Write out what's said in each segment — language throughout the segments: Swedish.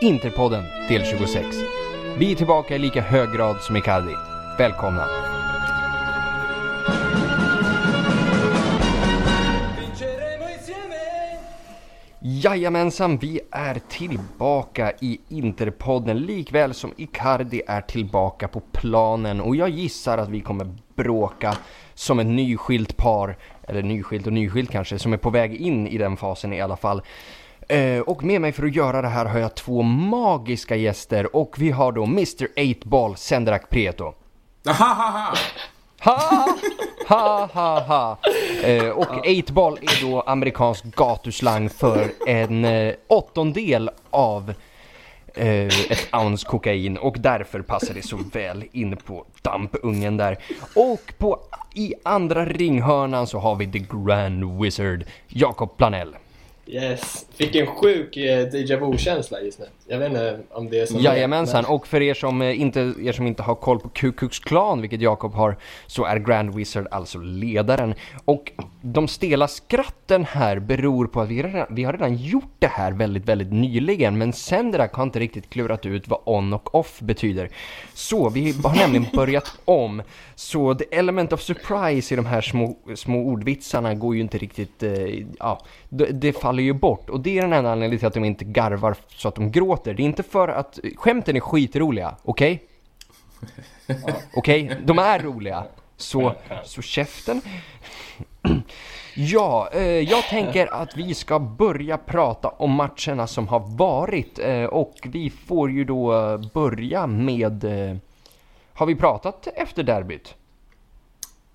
Interpodden del 26. Vi är tillbaka i lika hög grad som Icardi. Välkomna! Jajamensan, vi är tillbaka i Interpodden likväl som Icardi är tillbaka på planen och jag gissar att vi kommer bråka som ett nyskilt par, eller nyskilt och nyskilt kanske, som är på väg in i den fasen i alla fall. Eh, och med mig för att göra det här har jag två magiska gäster och vi har då Mr 8-Ball Sendrak Prieto. Ahahaha! Ha! Ha, ha, ha. Eh, och 8-ball är då amerikansk gatuslang för en eh, åttondel av eh, ett ounce kokain och därför passar det så väl in på dampungen där. Och på, i andra ringhörnan så har vi the grand wizard Jakob Planell. Yes, fick en sjuk eh, déjà vu-känsla just nu. Jag vet inte om det är som Jajamensan, men- och för er som, eh, inte, er som inte har koll på Ku Klux Klan, vilket Jakob har, så är Grand Wizard alltså ledaren. Och de stela skratten här beror på att vi redan, vi har redan gjort det här väldigt, väldigt nyligen, men Sendrak har inte riktigt klurat ut vad on och off betyder. Så vi har nämligen börjat om. Så the element of surprise i de här små, små ordvitsarna går ju inte riktigt, eh, ja, det, det faller ju bort. Och det är den enda anledningen till att de inte garvar så att de gråter. Det är inte för att, skämten är skitroliga, okej? Okej, de är roliga. Så, så käften. Ja, eh, jag tänker att vi ska börja prata om matcherna som har varit eh, och vi får ju då eh, börja med... Eh, har vi pratat efter derbyt?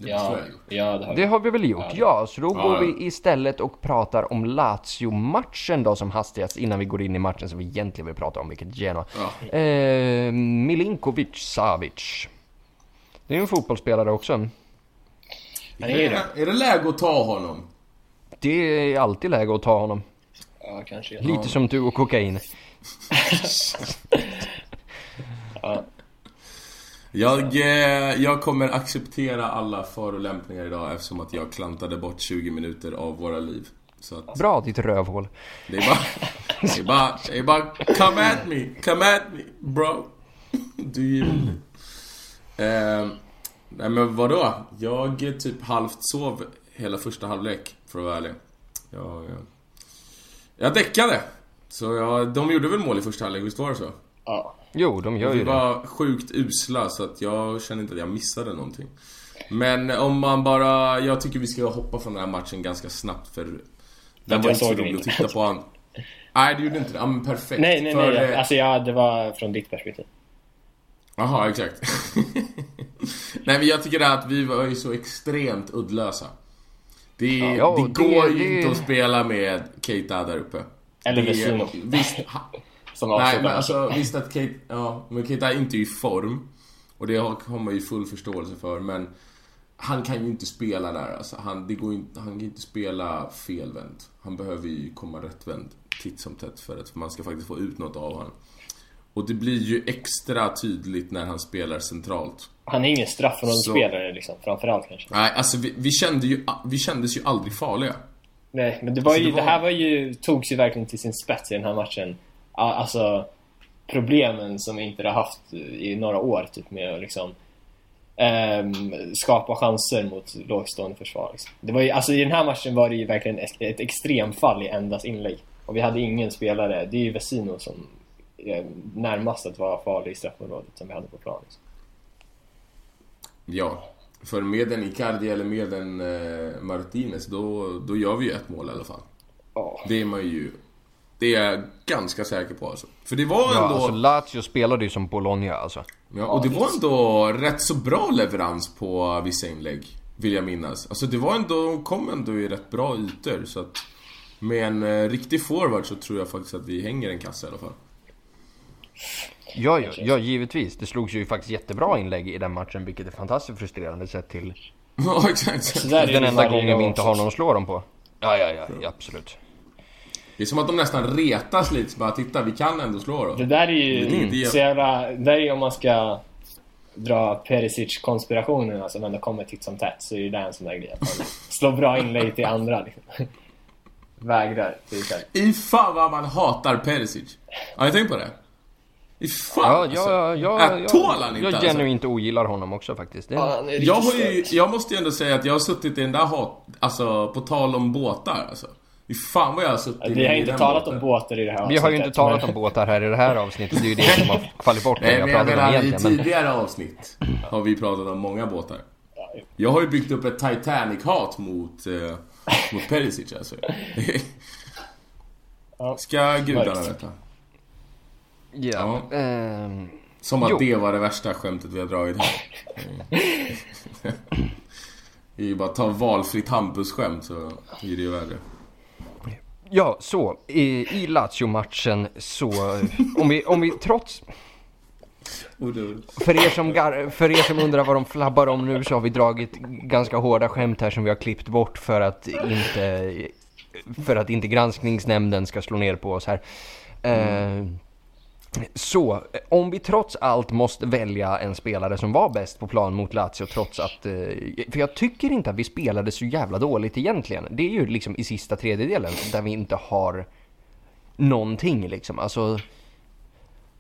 Det Ja, tror jag gjort. ja, det har Det vi. har vi väl gjort, ja. Så då Ja, går ja. vi istället och pratar om Lazio-matchen då som hastigast innan vi går in i matchen som vi egentligen vill prata om, vilket Genoa. Ja. Eh, Milinkovic Savic. Det är en fotbollsspelare också. Är ju det. Är det läge att ta honom? Det är alltid läge att ta honom. Ja, kanske. Lite som du och kokain. Ja. Jag, eh, jag kommer acceptera alla förolämpningar idag eftersom att jag klantade bort 20 minuter av våra liv. Så att Bra ditt rövhål. det är bara... Det är bara, det är bara come at me, come at me, bro. Do you... Eh, nej men vadå? Jag typ halvt sov hela första halvlek, för att vara ärlig. Jag, jag, jag däckade. Så jag, de gjorde väl mål i första halvlek, visst var det så? Ja. Jo, de gör Vi ju det. var sjukt usla så att jag känner inte att jag missade någonting. Men om man bara... Jag tycker vi ska hoppa från den här matchen ganska snabbt för... Den var inte så rolig att titta på. Han. Nej, det gjorde inte det. Ja, men perfekt. Nej, nej, för, nej. eh, Alltså, ja, det var från ditt perspektiv. Jaha, exakt. nej men jag tycker det att vi var ju så extremt uddlösa. Det, Ja, det det- går ju det- inte att spela med Keita där uppe. Eller Vesino. Visst, Som Nej men alltså visst att Kate, ja, men Kate är inte i form. Och det har, man ju full förståelse för men han kan ju inte spela där alltså. Han, det går inte, han kan ju inte spela felvänt. Han behöver ju komma rättvänd titt som tätt för att man ska faktiskt få ut något av honom. Och det blir ju extra tydligt när han spelar centralt. Han är ingen straffområdesspelare liksom, framförallt kanske. Nej, alltså vi, vi kände ju, vi kändes ju aldrig farliga. Nej, men det var Alltså, ju, det det, var- här var ju, togs ju verkligen till sin spets i den här matchen. Alltså, problemen som vi inte har haft i några år, typ med att liksom ehm, skapa chanser mot lågstående försvar. Liksom. Det var ju, alltså i den här matchen var det ju verkligen ett, ett extremfall i endast inlägg. Och vi hade ingen spelare, det är ju Vesino som är närmast att vara farlig i straffområdet som vi hade på plan. Liksom. Ja. För med en Icardi eller med en eh, Martinez, då, då gör vi ju ett mål i alla fall. Ja. Det är man ju... Det är jag ganska säker på alltså. För det var Ja, ändå... alltså Lazio spelade ju som Bologna alltså. ja, och det var ändå rätt så bra leverans på vissa inlägg. Vill jag minnas. Alltså det var ändå... De kom ändå i rätt bra ytor så att... Med en eh, riktig forward så tror jag faktiskt att vi hänger en kasse i alla fall. Ja, ja, ja, givetvis. Det slogs ju faktiskt jättebra inlägg i den matchen, vilket är fantastiskt frustrerande sett till Ja, exakt. Så där är den enda gången vi inte har någon att slå dem på. Ja, ja, ja, ja absolut. Det är som att de nästan retas lite. Så bara, titta, vi kan ändå slå Det dem. där är ju Mm. Det- så jävla... Det där är ju om man ska dra Perisic-konspirationen som ändå kommer titt som tätt så är det där en sån där grej. Att man slår bra inlägg till andra liksom. vägrar. I fan vad man hatar Perisic. Har ni tänkt på det? I fan Ja, alltså. ja, ja, Äh, tål han jag, inte jag alltså. genuint ogillar honom också faktiskt. Det, Ja, Jag, har ju, jag måste ju ändå säga att jag har suttit i den där hat... Alltså, på tal om båtar alltså. Fy fan vad jag har suttit Vi har inte talat båten. om båtar i det här vi har ju inte avsnittet, talat men- om båtar här i det här avsnittet. Det är ju det som har fallit bort Nej, jag men jag om menar i. Men, tidigare avsnitt har vi pratat om många båtar. Jag har ju byggt upp ett Titanic-hat mot, eh, mot Perisic alltså. Ja. Ska gudarna veta. ja, ehm, Som att Jo. det var det värsta skämtet vi har dragit här. Det är ju bara att ta valfritt Hampus-skämt så är det ju värre ja, så. I, i Lazio-matchen så... Eh, om vi, om vi trots... För er, som gar, för er som undrar vad de flabbar om nu så har vi dragit ganska hårda skämt här som vi har klippt bort för att inte, för att inte granskningsnämnden ska slå ner på oss här. Eh, så, eh, om vi trots allt måste välja en spelare som var bäst på plan mot Lazio trots att... Eh, för jag tycker inte att vi spelade så jävla dåligt egentligen. Det är ju liksom i sista tredjedelen där vi inte har någonting liksom. Alltså...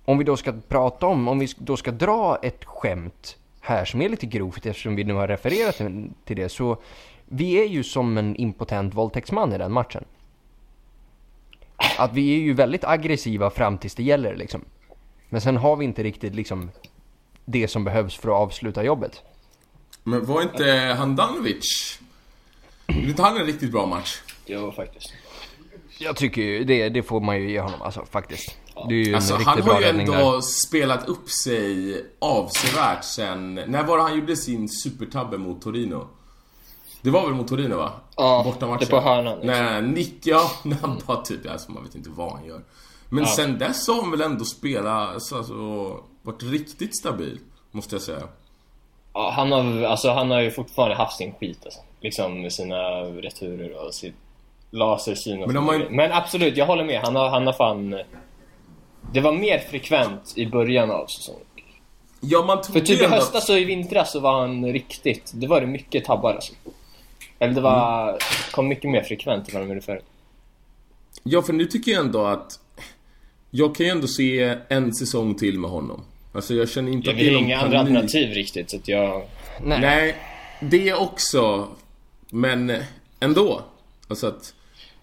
Om vi då ska prata om, om vi då ska dra ett skämt här som är lite grovt eftersom vi nu har refererat till det så vi är ju som en impotent våldtäktsman i den matchen. Att vi är ju väldigt aggressiva fram tills det gäller liksom. Men sen har vi inte riktigt liksom det som behövs för att avsluta jobbet. Men var inte Handanovic... Gjorde inte han en riktigt bra match? Jo, faktiskt. Jag tycker ju det, det får man ju ge honom alltså faktiskt. Det är ju en Alltså riktigt han bra har ju räddning ändå där. spelat upp sig avsevärt sen... När var det han gjorde sin supertabbe mot Torino? Det var väl mot Torino va? Ja, Bortamatchen. det på hörnan, liksom. Nej, Nick, ja, han bara typ, alltså man vet inte vad han gör. Men sen dess har han väl ändå spelat, alltså, alltså varit riktigt stabil, måste jag säga. Ja, han, har, alltså, han har ju fortfarande haft sin skit alltså. Liksom med sina returer och sitt lasersyn och Men där. Men absolut, jag håller med. Han har, han har fan... Det var mer frekvent i början av säsongen. Ja, man För typ i höstas och i vintras så var han riktigt... Det var det mycket tabbar alltså. Eller det var... Mm. kom mycket mer frekvent än vad de gjorde förut. Ja, för nu tycker jag ändå att... Jag kan ju ändå se en säsong till med honom. Alltså jag känner inte Jag att det är någon inga andra alternativ riktigt så att jag... Nej. Nej, det också. Men ändå. Alltså att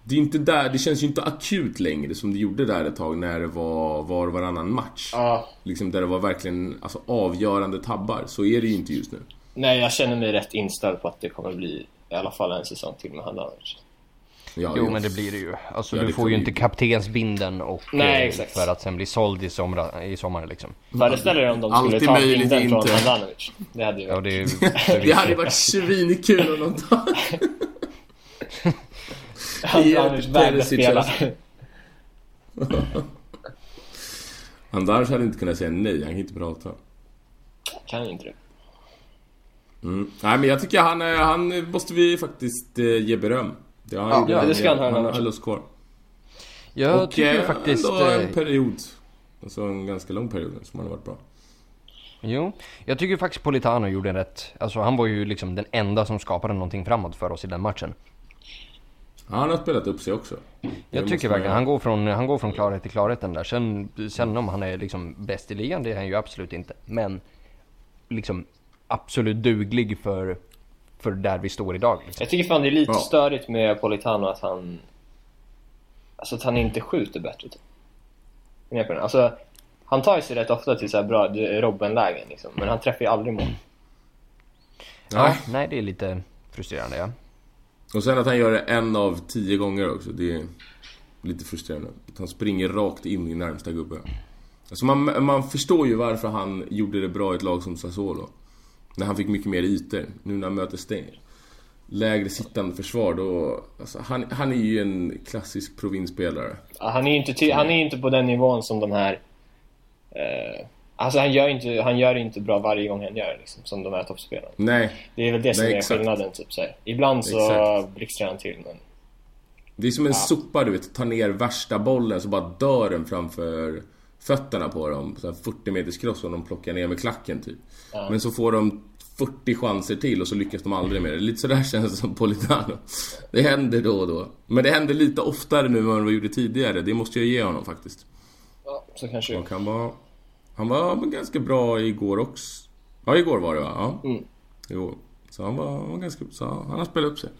det är inte där, det känns ju inte akut längre som det gjorde där ett tag när det var var och varannan match. Ja. Liksom där det var verkligen alltså, avgörande tabbar. Så är det ju inte just nu. Nej, jag känner mig rätt inställd på att det kommer bli i alla fall en säsong till med Handanovic. Ja, Jo men det blir det ju. Alltså Ja, du det får ju inte kaptensbinden och Nej, eh, för att sen bli såld i, somra, i sommar liksom. Föreställ er om de skulle Alltid ta möjligt binden från inte. Handanovic. Det hade ju Ja varit... det är Det hade varit svinkul om de tar... Handanovic Perisic spela. Anders hade inte kunnat säga nej, han kan inte prata. kan inte det. Mm. Nej men jag tycker han, är- han måste vi faktiskt eh, ge beröm. Det, har han Ja, ja, det ska han ha, Han höll oss kvar. Jag och tycker eh, faktiskt... ändå en eh, period. Alltså en ganska lång period som han har varit bra. Jo, jag tycker faktiskt Politano gjorde en rätt. Alltså han var ju liksom den enda som skapade någonting framåt för oss i den matchen. Han har spelat upp sig också. Jag tycker verkligen, han går, från, han går från klarhet till klarhet den där. Sen, sen om han är liksom bäst i ligan, det är han ju absolut inte. Men liksom absolut duglig för, för där vi står idag. Liksom. Jag tycker fan det är lite Ja. störigt med Politano att han... Alltså att han inte skjuter bättre typ. Alltså, han tar ju sig rätt ofta till så här bra Robben-lägen liksom. Men han träffar ju aldrig mål. Ja, Nej. nej det är lite frustrerande ja. Och sen att han gör det en av tio gånger också. Det är lite frustrerande. Att han springer rakt in i närmsta gubbe. Alltså man, man förstår ju varför han gjorde det bra i ett lag som Sassuolo. När han fick mycket mer ytor. Nu när han möter Sten. Lägre sittande försvar då... Alltså han, han är ju en klassisk provinsspelare. Ja, Han är ju inte, han är inte på den nivån som de här... Eh, alltså han gör inte, han gör inte bra varje gång han gör liksom, som de här toppspelarna. Nej, Det är väl det som Nej, är exakt. skillnaden typ så här. Ibland så blixtrar han till men... det är som en sopa du vet. Tar ner värsta bollen så bara dör den framför fötterna på dem. Så här 40 meters cross och de plockar ner med klacken typ. Men så får de 40 chanser till och så lyckas de aldrig med det. Lite sådär känns det som Politano. Det händer då och då. Men det händer lite oftare nu än vad det gjorde tidigare. Det måste jag ge honom faktiskt. Ja, så kanske Och han var... Han var ganska bra igår också. Ja, igår var det va? Ja. Mm. Jo. Så han var, han var ganska... Så han har spelat upp sig.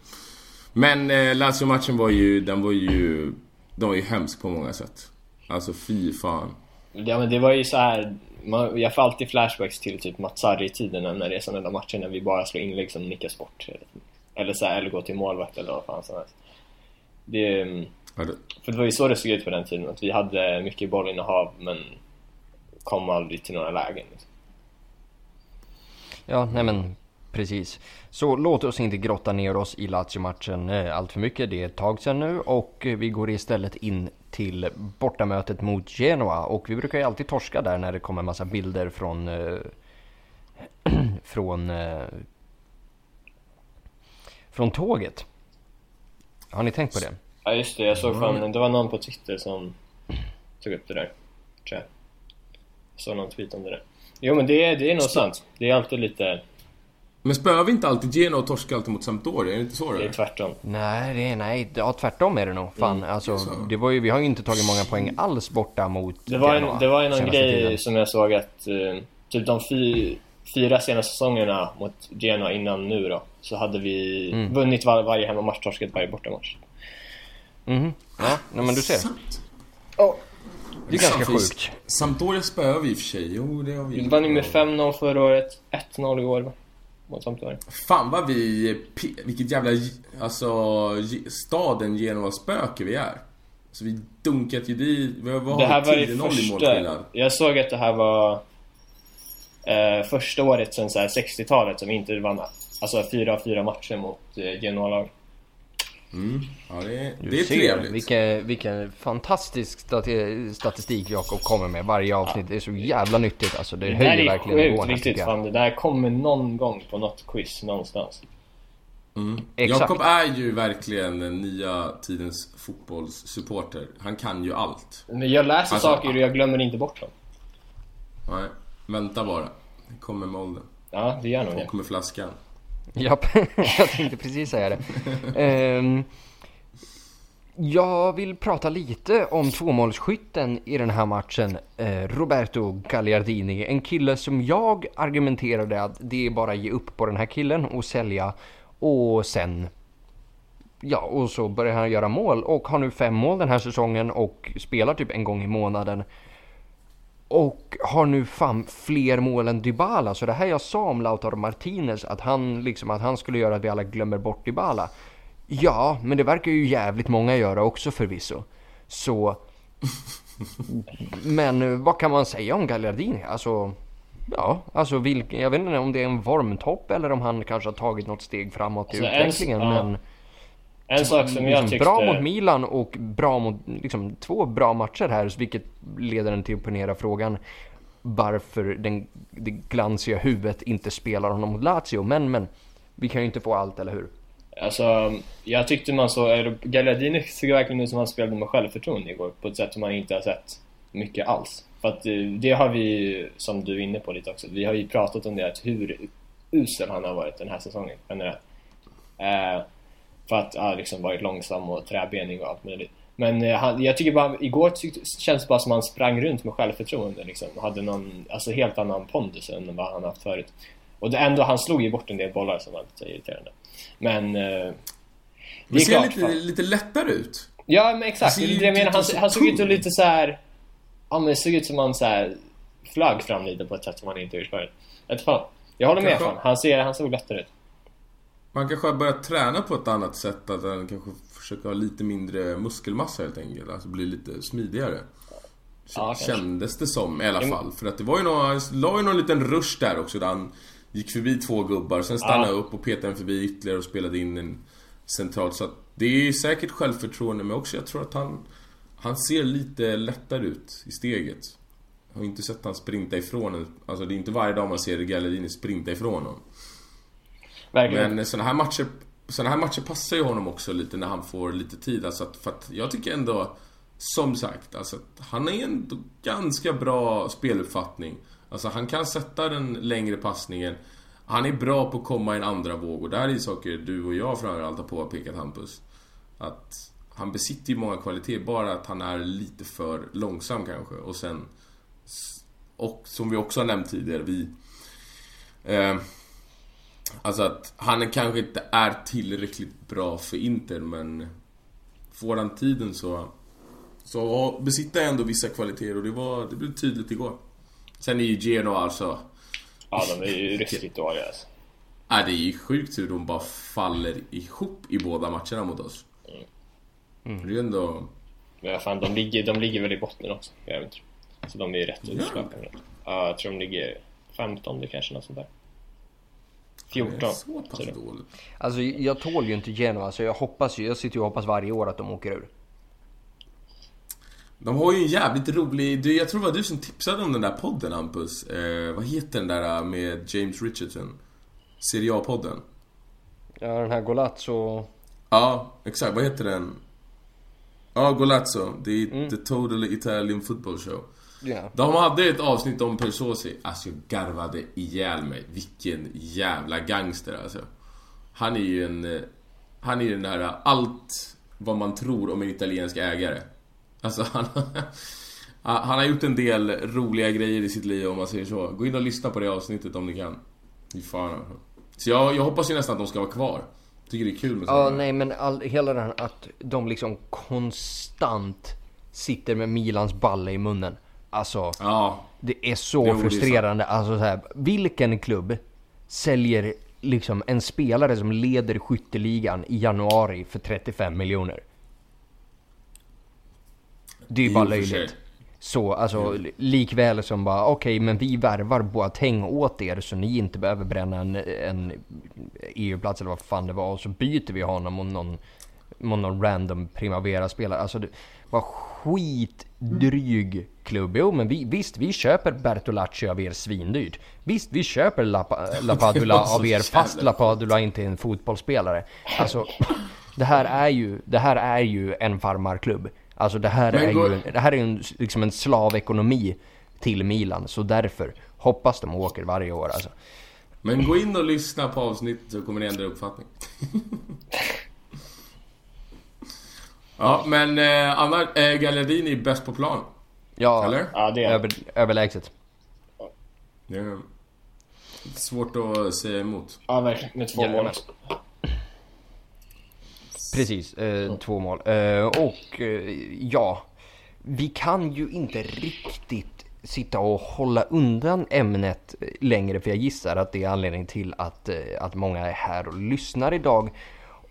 Men eh, Lazio-matchen var ju... Den var ju... Den var ju hemsk på många sätt. Alltså fy fan. Ja men det var ju så här. Man, jag får alltid flashbacks till typ Matsari-tiden när det är sådana där matcher när vi bara slår inlägg som nickas bort. Eller så här, eller går till målvakt eller vad fan som helst. Det, Ja, det, för det var ju så det såg ut på den tiden, att vi hade mycket bollinnehav men kom aldrig till några lägen. Liksom. Ja, nej men precis. Så låt oss inte grotta ner oss i Lazio-matchen eh, allt för mycket. Det är ett tag sedan nu och eh, vi går istället in till bortamötet mot Genoa. Och vi brukar ju alltid torska där när det kommer en massa bilder från... Eh, från... Eh, från tåget. Har ni tänkt på det? Ja just det, jag såg Mm. fan, det var någon på Twitter som tog upp det där. Tror jag. Jag såg någon tweet om det där. Jo men det är, det är nog sant. Det är alltid lite, men spöar vi inte alltid Genoa och torskar alltid mot Sampdoria? Är det inte så det är det? tvärtom. Nej, det är, nej, ja, tvärtom är det nog. Fan, alltså, så. det var ju, vi har ju inte tagit många poäng alls borta mot Det var, Genoa en, det var ju någon grej tiden. som jag såg att eh, typ de fy, fyra senaste säsongerna mot Genoa innan nu då så hade vi Mm. vunnit var, varje hemmamatch, torskat varje bortamatch. Mhm. Ja, nej, men du ser. Sant. Oh. Det är ganska sjukt. Sampdoria spöar vi i och för sig. Jo, det har vi Vi vann ju med 5-0 förra året, 1-0 i år Sampdoria. Fan vad vi... Vilket jävla... Alltså... Staden Genoa-spöke vi är. Så vi dunkat ju dit... Vad vad Det här har var det 10-0 i första... Jag såg att det här var eh, första året här 60-talet som vi inte vann alltså fyra av fyra matcher mot eh, Genoa-lag. Mm. Ja, det är, det är trevligt. Vilken, vilken fantastisk stati- statistik Jakob kommer med varje avsnitt. Det är så jävla nyttigt alltså. Det Det höjer här är verkligen nivån sjukt här, viktigt jag. fan. Det där kommer någon gång på något quiz någonstans. Mm. Jakob är ju verkligen den nya tidens fotbollssupporter. Han kan ju allt. Men jag läser Alltså, saker och jag glömmer inte bort dem. Nej, vänta bara. Det kommer med åldern. Ja, det gör nog det. Med flaskan. Japp, jag tänkte precis säga det. Um, jag vill prata lite om tvåmålsskytten i den här matchen. Eh, Roberto Gagliardini. En kille som jag argumenterade att det är bara att ge upp på den här killen och sälja. Och sen... Ja, och så börjar han göra mål och har nu fem mål den här säsongen och spelar typ en gång i månaden. Och har nu fan fler mål än Dybala. Så det här jag sa om Lautaro Martinez, att han, liksom, att han skulle göra att vi alla glömmer bort Dybala. Ja, men det verkar ju jävligt många göra också förvisso. Så... Men eh, vad kan man säga om Gagliardini? Alltså... Ja, alltså vilk, jag vet inte om det är en formtopp eller om han kanske har tagit något steg framåt i Alltså, en- utvecklingen. ja. Men En sak som jag tyckte... bra mot Milan och bra mot, liksom två bra matcher här, vilket leder en till att ponera frågan varför den, det glansiga huvudet inte spelar honom mot Lazio. Men, men, vi kan ju inte få allt, eller hur? Alltså, jag tyckte man så... Gagliardini såg verkligen ut som han spelade med självförtroende igår på ett sätt som man inte har sett mycket alls. För att eh, det har vi, som du är inne på lite också, vi har ju pratat om det att hur usel han har varit den här säsongen generellt. Eh, för att ha liksom varit långsam och träbenig och allt möjligt. Men eh, han, jag tycker bara, igår tyckte, känns det bara som han sprang runt med självförtroende liksom. Och hade någon, alltså helt annan pondus än vad han haft förut. Och det ändå, han slog ju bort en del bollar som var lite irriterande. Men... Eh, det ser klart, lite, fan. lite lättare ut. Ja men exakt, Han det det jag menar. Han, han såg ut att lite så här. Ja men det såg ut som han så här flög fram lite på ett sätt som han inte gjort förut. Jag fan. Jag håller med fan. Han, ser, han såg lättare ut. Man kanske har börjat träna på ett annat sätt. Att han kanske försöker ha lite mindre muskelmassa helt enkelt. Alltså bli lite smidigare. Ja. Kändes det som i alla fall. För att det var ju någon, han la ju någon liten rush där också där han gick förbi två gubbar. Sen stannade Ja. upp och petade en förbi ytterligare och spelade in en centralt. Så att det är säkert självförtroende men också jag tror att han Han ser lite lättare ut i steget. Jag har inte sett han sprinta ifrån Alltså det är inte varje dag man ser Gallerini sprinta ifrån honom. Verkligen. Men sådana här matcher såna här matcher passar ju honom också lite när han får lite tid. Alltså att, för att jag tycker ändå, som sagt, alltså att han är ändå ganska bra speluppfattning. Alltså han kan sätta den längre passningen. Han är bra på att komma i en andra våg och där är saker du och jag framförallt har påpekat Hampus. Att han besitter ju många kvaliteter, bara att han är lite för långsam kanske. Och sen... Och som vi också har nämnt tidigare, vi... Eh, alltså att han kanske inte är tillräckligt bra för Inter, men... Får han tiden så... Så besitter ändå vissa kvaliteter och det var... Det blev tydligt igår. Sen är ju Genoa alltså... Ja, de är ju riktigt dåliga alltså. Ja, det är ju sjukt hur de bara faller ihop i båda matcherna mot oss. Mm. Det är ändå... Men fan, de ligger, de ligger väl i botten också, jag vet inte. Så de är ju rätt utslagna. Ja, jag tror de ligger 15 kanske, något sånt där. 14. Det är så pass dåligt. Alltså jag tål ju inte Genoa, så jag hoppas ju, jag sitter ju och hoppas varje år att de åker ur. De har ju en jävligt rolig... Du, jag tror det var du som tipsade om den där podden, Hampus. Eh, vad heter den där eh, med James Richardson? Serie A-podden. Ja, den här Golazzo... Ja, exakt. Vad heter den? Ja, Golazzo. Det är mm. The Total Italian Football Show. Yeah. De hade ett avsnitt om Persosi. Alltså, jag garvade ihjäl mig. Vilken jävla gangster alltså. Han är ju en... Eh, han är ju den där... Eh, allt vad man tror om en italiensk ägare. Alltså, han... han har gjort en del roliga grejer i sitt liv om man säger så. Gå in och lyssna på det avsnittet om ni kan. Fy fan alltså. Så jag, jag hoppas ju nästan att de ska vara kvar. Tycker det är kul med Ja, nej men all, hela den att de liksom konstant sitter med Milans balle i munnen. Alltså, ja, det är så det frustrerande. Alltså så här, vilken klubb säljer liksom en spelare som leder skytteligan i januari för 35 miljoner? Det är ju bara löjligt. Så, alltså mm. likväl som bara okej, okay, men vi värvar Boateng åt er så ni inte behöver bränna en, en EU-plats eller vad fan det var och så byter vi honom mot någon, någon random Primavera-spelare. Alltså det var skitdryg klubb. Jo men vi, visst, vi köper Bertolacci av er svindyrt. Visst, vi köper Lapadula av er fast Lapadula inte är en fotbollsspelare. Alltså, det här är ju, det här är ju en farmarklubb. Alltså det här men är går... ju det här är en, liksom en slavekonomi till Milan. Så därför hoppas de åker varje år alltså. Men gå in och lyssna på avsnittet så kommer ni ändra uppfattning. ja, men eh, Anna, eh, Gallardini är bäst på plan. Ja, Eller? ja det är Över, överlägset. Det är svårt att säga emot. Ja, verkligen. Med två mål. Precis, eh, två mål. Eh, och eh, ja, vi kan ju inte riktigt sitta och hålla undan ämnet längre för jag gissar att det är anledningen till att, eh, att många är här och lyssnar idag.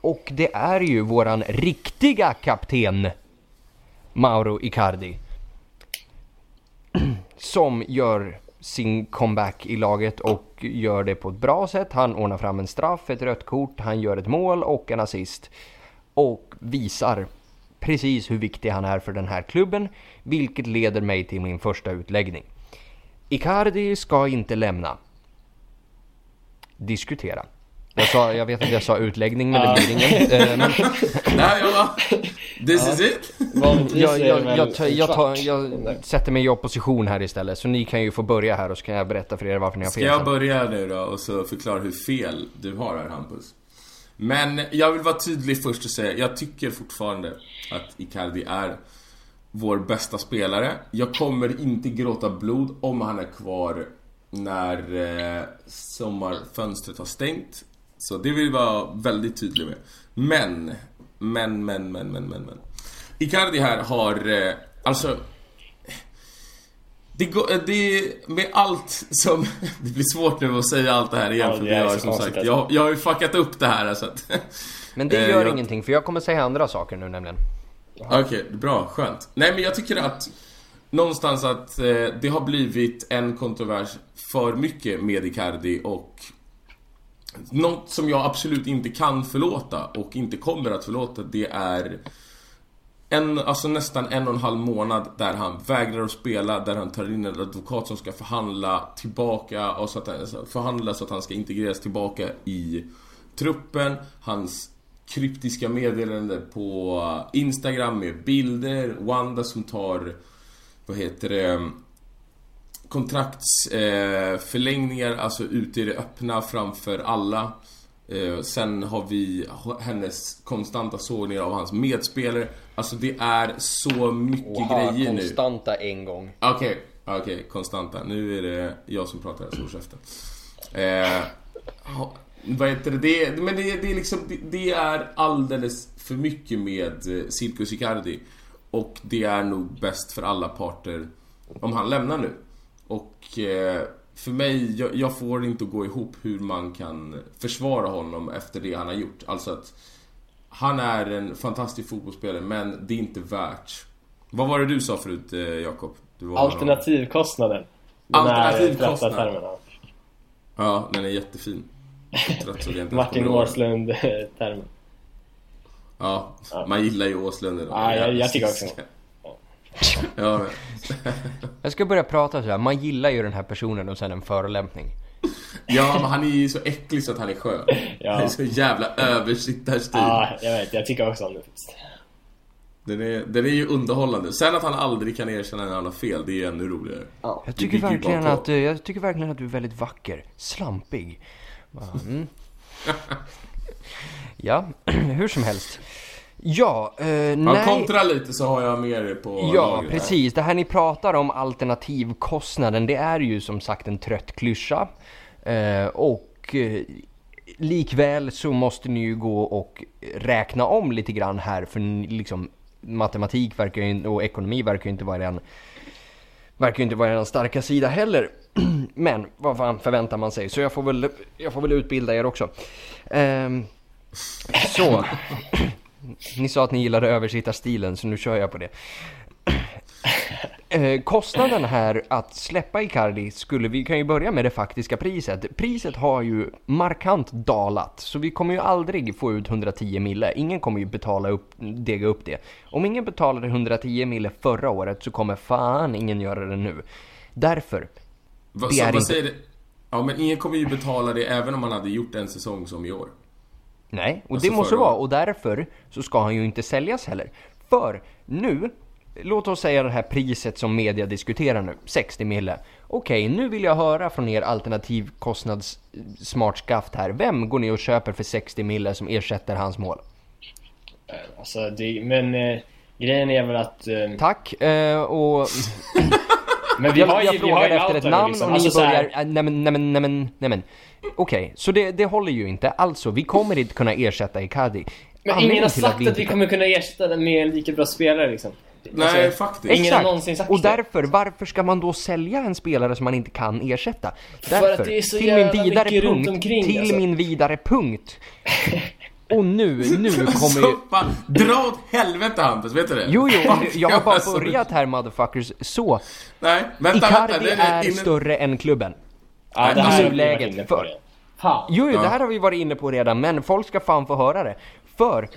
Och det är ju våran riktiga kapten Mauro Icardi. Som gör sin comeback i laget och gör det på ett bra sätt. Han ordnar fram en straff, ett rött kort, han gör ett mål och en assist och visar precis hur viktig han är för den här klubben, vilket leder mig till min första utläggning. Icardi ska inte lämna. Diskutera. Jag, sa, jag vet att jag sa utläggning men det blir ingen. Eh, men... Nej, jag bara... This is it? Jag, jag, jag, jag, tar, jag sätter mig i opposition här istället. Så ni kan ju få börja här och så kan jag berätta för er varför ni har fel. Ska jag börja nu då och så förklara hur fel du har här Hampus? Men jag vill vara tydlig först och säga, jag tycker fortfarande att Icardi är vår bästa spelare. Jag kommer inte gråta blod om han är kvar när eh, sommarfönstret har stängt. Så det vill jag vara väldigt tydlig med. Men, men, men, men, men, men, men. Icardi här har, eh, alltså det, går, det med allt som... Det blir svårt nu att säga allt det här igen ja, för har som sagt... Alltså. Jag, jag har ju fuckat upp det här så att, Men det gör jag, ingenting för jag kommer säga andra saker nu nämligen. Okej, okay, bra, skönt. Nej men jag tycker att någonstans att eh, det har blivit en kontrovers för mycket med Icardi och något som jag absolut inte kan förlåta och inte kommer att förlåta det är en, alltså nästan en och en halv månad där han vägrar att spela, där han tar in en advokat som ska förhandla tillbaka och så att, alltså, förhandla så att han ska integreras tillbaka i truppen. Hans kryptiska meddelande på Instagram med bilder, Wanda som tar, vad heter det, kontraktsförlängningar, eh, alltså ute i det öppna framför alla. Eh, sen har vi hennes konstanta sågningar av hans medspelare. Alltså det är så mycket Oha, grejer nu. konstanta en gång. Okej, okay, okej, okay, konstanta. Nu är det jag som pratar, så käften. Eh, vad heter det? det men det, det, är liksom, det, det, är alldeles för mycket med eh, Cirkus Icardi. Och det är nog bäst för alla parter om han lämnar nu. Och eh, för mig, jag, jag, får inte gå ihop hur man kan försvara honom efter det han har gjort. Alltså att han är en fantastisk fotbollsspelare, men det är inte värt. Vad var det du sa förut, eh, Jakob? Alternativkostnaden. Alternativkostnaden. Ja, den är jättefin. Martin Åslund-termen. Ja, ja, man gillar ju Åslund. Ja, jag, jag tycker också ja, Jag ska börja prata så här. man gillar ju den här personen och sen en förolämpning. Ja, men han är ju så äcklig så att han är skön. Ja. Han är så jävla översittarstil. Ja, jag vet. Jag tycker också om det faktiskt. Den är, den är ju underhållande. Sen att han aldrig kan erkänna när han har fel, det är ännu roligare. Ja. Jag, tycker verkligen att, jag tycker verkligen att du är väldigt vacker. Slampig. Mm. ja, hur som helst. Ja, eh, nej. kontra lite så har jag mer på Ja, precis. Det här ni pratar om alternativkostnaden, det är ju som sagt en trött klyscha. Eh, och eh, likväl så måste ni ju gå och räkna om lite grann här för liksom matematik verkar ju, och ekonomi verkar ju inte vara den verkar inte vara den starka sida heller. Men vad fan förväntar man sig? Så jag får väl, jag får väl utbilda er också. Um, så. Ni sa att ni gillade översittarstilen så nu kör jag på det. Eh, kostnaden här att släppa Icardi skulle vi kan ju börja med det faktiska priset. Priset har ju markant dalat så vi kommer ju aldrig få ut 110 mille. Ingen kommer ju betala upp, dega upp det. Om ingen betalade 110 mille förra året så kommer fan ingen göra det nu. Därför. Va, det är vad inte... säger det? Ja men ingen kommer ju betala det även om man hade gjort en säsong som i år. Nej, och alltså det måste vara och därför så ska han ju inte säljas heller. För nu, låt oss säga det här priset som media diskuterar nu, 60 mille. Okej, nu vill jag höra från er alternativkostnads smart skaft här. Vem går ni och köper för 60 mille som ersätter hans mål? Eh, alltså, det, men eh, grejen är väl att... Eh... Tack, eh, och... men vi har jag, ju, jag frågar efter ett namn liksom. och ni alltså, börjar... Här... Nej men, nej men, nej men, nej men. Okej, okay, så det, det håller ju inte. Alltså, vi kommer inte kunna ersätta Icardi. Men Anledningen ingen har sagt att vi, att vi kommer kunna ersätta den med en lika bra spelare liksom. Nej, alltså, faktiskt. Ingen har någonsin sagt Och därför, varför ska man då sälja en spelare som man inte kan ersätta? Därför, För att det är så till min vidare punkt, omkring, till alltså. min vidare punkt. Och nu, nu kommer ju... Dra åt helvete Hampus, vet du det? Jo, jo, jag har bara börjat här motherfuckers. Så. Nej, vänta, Icardi vänta. Icardi är inne... större än klubben. Ja, det här är läget. För... Jo, jo, ja. det här har vi varit inne på redan, men folk ska fan få höra det. För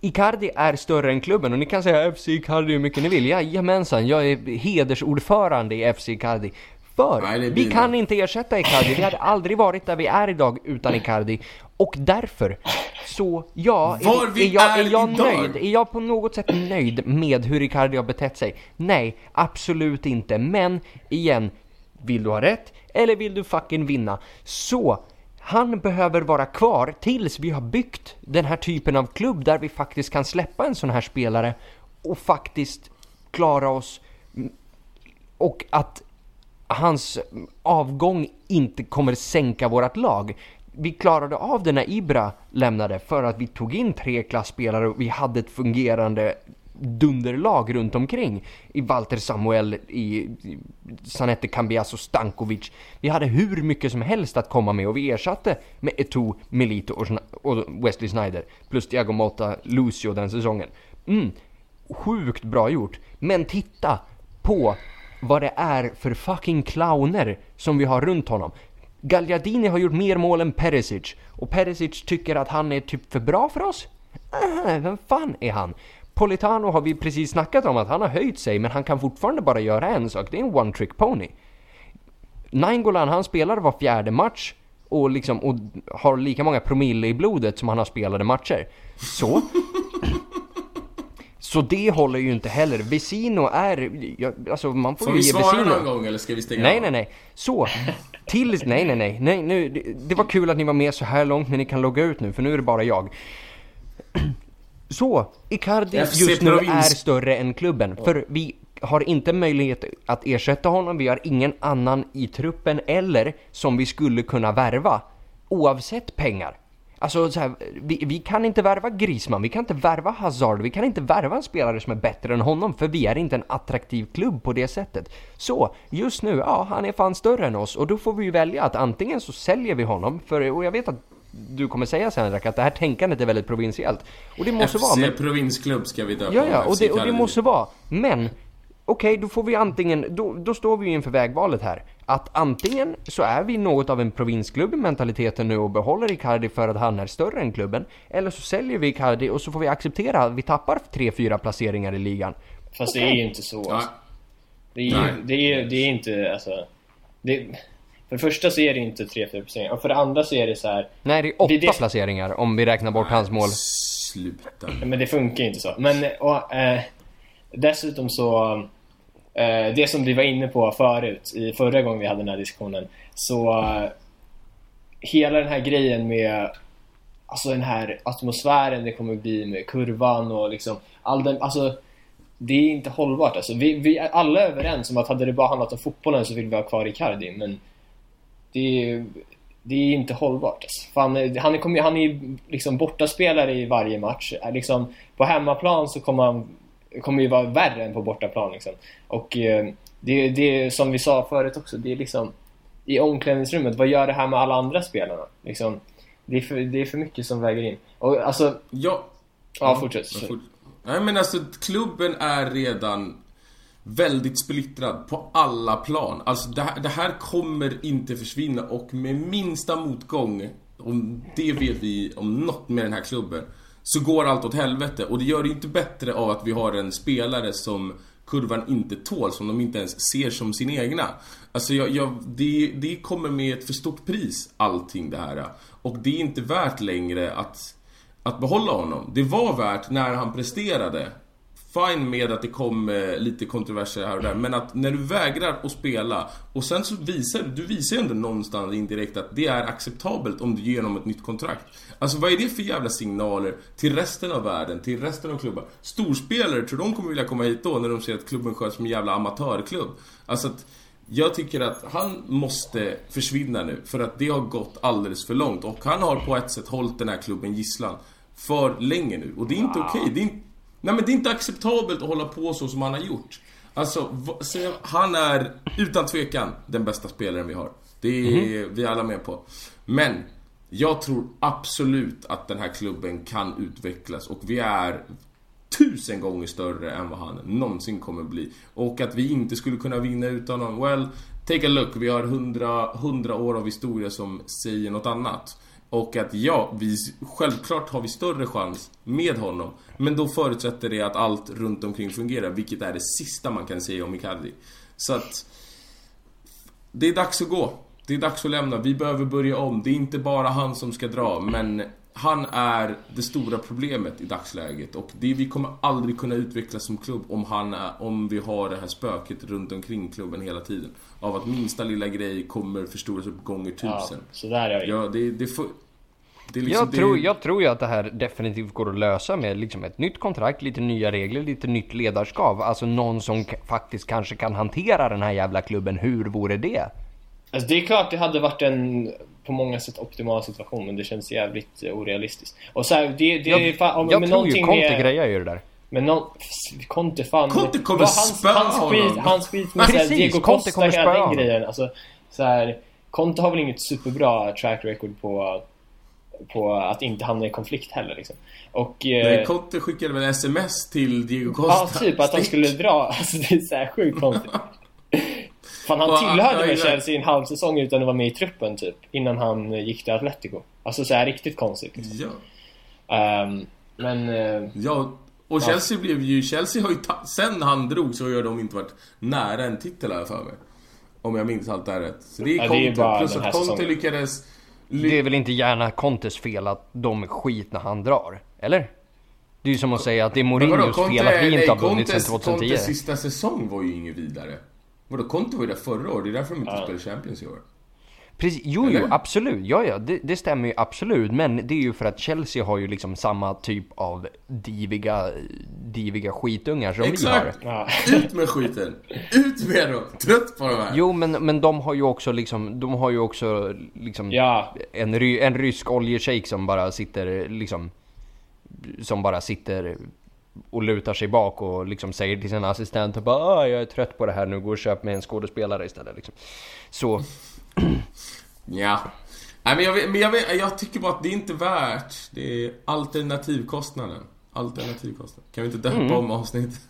Icardi är större än klubben och ni kan säga FC Icardi hur mycket ni vill. Jajamensan, jag är hedersordförande i FC Icardi. För Nej, vi kan inte ersätta Icardi, vi hade aldrig varit där vi är idag utan Icardi. Och därför, så ja, Var är, är, jag, är jag nöjd? Är jag på något sätt nöjd med hur Icardi har betett sig? Nej, absolut inte. Men igen, vill du ha rätt eller vill du fucking vinna? Så han behöver vara kvar tills vi har byggt den här typen av klubb där vi faktiskt kan släppa en sån här spelare och faktiskt klara oss och att hans avgång inte kommer sänka vårt lag. Vi klarade av det när Ibra lämnade för att vi tog in tre klassspelare och vi hade ett fungerande dunderlag runt omkring. I Walter Samuel, i Sanette och Stankovic. Vi hade hur mycket som helst att komma med och vi ersatte med Eto, Melito och, Wesley Snyder. Plus Diago Motta, Lucio den säsongen. Mm, sjukt bra gjort. Men titta på vad det är för fucking clowner som vi har runt honom. Gagliardini har gjort mer mål än Perisic och Perisic tycker att han är typ för bra för oss? Äh, vem fan är han? Politano har vi precis snackat om att han har höjt sig men han kan fortfarande bara göra en sak. Det är en one trick pony. Nainggolan han spelar var fjärde match och, liksom, och har lika många promille i blodet som han har spelade matcher. Så. Så det håller ju inte heller. Vesino är, ja, alltså man får, Får ju vi ge svara Vesino. någon gång eller ska vi stänga Nej, av? nej, nej. Så, till, nej, nej, nej, nej, nu, det, det var kul att ni var med så här långt men ni kan logga ut nu för nu är det bara jag. Så, Icardi FC just nu Provins. är större än klubben. För vi har inte möjlighet att ersätta honom, vi har ingen annan i truppen eller som vi skulle kunna värva. Oavsett pengar. Alltså så här, vi, vi kan inte värva Grisman, vi kan inte värva Hazard, vi kan inte värva en spelare som är bättre än honom för vi är inte en attraktiv klubb på det sättet. Så, just nu, ja han är fan större än oss och då får vi ju välja att antingen så säljer vi honom, för, och jag vet att du kommer säga sen Henrik, att det här tänkandet är väldigt provinsiellt. Och det måste FC vara, men provinsklubb ska vi döpa Ja, ja, och det, och det måste vara. Men, okej, då får vi antingen, då, då står vi ju inför vägvalet här. Att antingen så är vi något av en provinsklubb i mentaliteten nu och behåller Icardi för att han är större än klubben. Eller så säljer vi Icardi och så får vi acceptera att vi tappar 3-4 placeringar i ligan. Fast det är ju inte så. Alltså. Det är ju Nej. det är, det är inte, alltså... Det, för det första så är det inte 3-4 placeringar. Och för det andra så är det så här. Nej, det är 8 Det- det- placeringar om vi räknar bort hans mål. Sluta. Men det funkar inte så. Men och, eh, dessutom så... Eh, det som vi var inne på förut, i förra gången vi hade den här diskussionen. Så... Eh, hela den här grejen med... Alltså den här atmosfären det kommer bli med kurvan och liksom all den, alltså det är inte hållbart alltså. Vi, vi är alla överens om att hade det bara handlat om fotbollen så vill vi ha kvar Icardi men det är, det är inte hållbart alltså. Fan, han, är, kommer- han är liksom bortaspelare i varje match. Eh, liksom, på hemmaplan så kommer han kommer ju vara värre än på bortaplan liksom. Och eh, det, det som vi sa förut också, det är liksom i omklädningsrummet, vad gör det här med alla andra spelarna? Liksom, det, är för, det är för mycket som väger in. Och alltså, Ja, ja fortsätt. jag fort- Nej men alltså klubben är redan väldigt splittrad på alla plan. Alltså det här, det här kommer inte försvinna och med minsta motgång, om det vet vi om något med den här klubben, så går allt åt helvete. Och det gör det inte bättre av att vi har en spelare som kurvan inte tål, som de inte ens ser som sin egna. Alltså jag, jag, det, det kommer med ett för stort pris, allting det här. Och det är inte värt längre att att behålla honom. Det var värt när han presterade. Fine med att det kom eh, lite kontroverser här och där, men att när du vägrar att spela och sen så visar du visar ju ändå någonstans indirekt att det är acceptabelt om du ger honom ett nytt kontrakt. Alltså vad är det för jävla signaler till resten av världen, till resten av klubbar? Storspelare, tror de kommer vilja komma hit då när de ser att klubben sköts som en jävla amatörklubb? Alltså att jag tycker att han måste försvinna nu för att det har gått alldeles för långt och han har på ett sätt hållit den här klubben gisslan för länge nu och det är inte okej. Inte, nej men det är inte acceptabelt att hålla på så som han har gjort. Alltså, han är utan tvekan den bästa spelaren vi har. Det är vi alla med på. Men jag tror absolut att den här klubben kan utvecklas och vi är tusen gånger större än vad han någonsin kommer bli. Och att vi inte skulle kunna vinna utan honom, well, take a look. Vi har hundra, hundra år av historia som säger något annat. Och att ja, vi, självklart har vi större chans med honom. Men då förutsätter det att allt runt omkring fungerar, vilket är det sista man kan säga om Icardi. Så att... Det är dags att gå. Det är dags att lämna. Vi behöver börja om. Det är inte bara han som ska dra, men han är det stora problemet i dagsläget. Och det, vi kommer aldrig kunna utvecklas som klubb om, han är, om vi har det här spöket runt omkring klubben hela tiden. Av att minsta lilla grej kommer förstoras upp gånger Ja, tusen. så där är det. Ja, det, det, får, liksom... Jag det, tror, jag tror ju att det här definitivt går att lösa med liksom ett nytt kontrakt, lite nya regler, lite nytt ledarskap. Alltså någon som k- faktiskt kanske kan hantera den här jävla klubben. Hur vore det? Alltså det är klart det hade varit en på många sätt optimal situation men det känns jävligt eh, orealistiskt. Och så här, det, det är Jag, fan, om, jag med tror ju Conte med, grejar ju det där. Men någon, Conte fan... Conte kommer hans, spöa hans skit, honom. hans skit med Precis, såhär, Diego Conte Costa kommer hela den honom. grejen. Alltså, så här, Conte har väl inget superbra track record på, på att inte hamna i konflikt heller liksom. Och... eh, Nej, Kotte skickade väl sms till Diego Ja, Costa? typ att han skulle dra. Alltså det är så här sjukt konstigt. Fan, han tillhörde ja, väl ja. Chelsea i en halv säsong utan att vara med i truppen typ. Innan han gick till Atletico. Alltså så här riktigt konstigt. Liksom. Ja. Ehm, men... eh, Ja, och Chelsea blev ju... Chelsea har ju... Ta- sen han drog så har de inte varit nära en titel här för mig. Om jag minns allt det här rätt. Så det är Ja, Conte. det är bara Plus att Conte säsongen. lyckades... Ly- Det är väl inte gärna Contes fel att de är skit när han drar? Eller? Det är ju som att säga att det är Mourinhos fel att vi inte har vunnit Contes- 2010. Contes sista säsong var ju inget vidare. Vadå, Conte var ju där förra året, det är därför de inte Ja. spelar Champions i år. Precis, jo, jo, absolut. Ja, ja, det, det stämmer ju absolut. Men det är ju för att Chelsea har ju liksom samma typ av diviga, diviga skitungar som Exakt! vi har. Ja. Ut med skiten! Ut med dem! Trött på de här! Jo, men, men de har ju också liksom, de har ju också liksom Ja. en, ry, en rysk oljeshejk som bara sitter liksom, som bara sitter och lutar sig bak och liksom säger till sina assistenter bara ah, jag är trött på det här nu, gå och köp mig en skådespelare istället liksom. Så, Ja. Nej men, jag, men jag, jag tycker bara att det är inte värt. Det är alternativkostnaden. Alternativkostnaden. Kan vi inte döpa Mm. om avsnittet?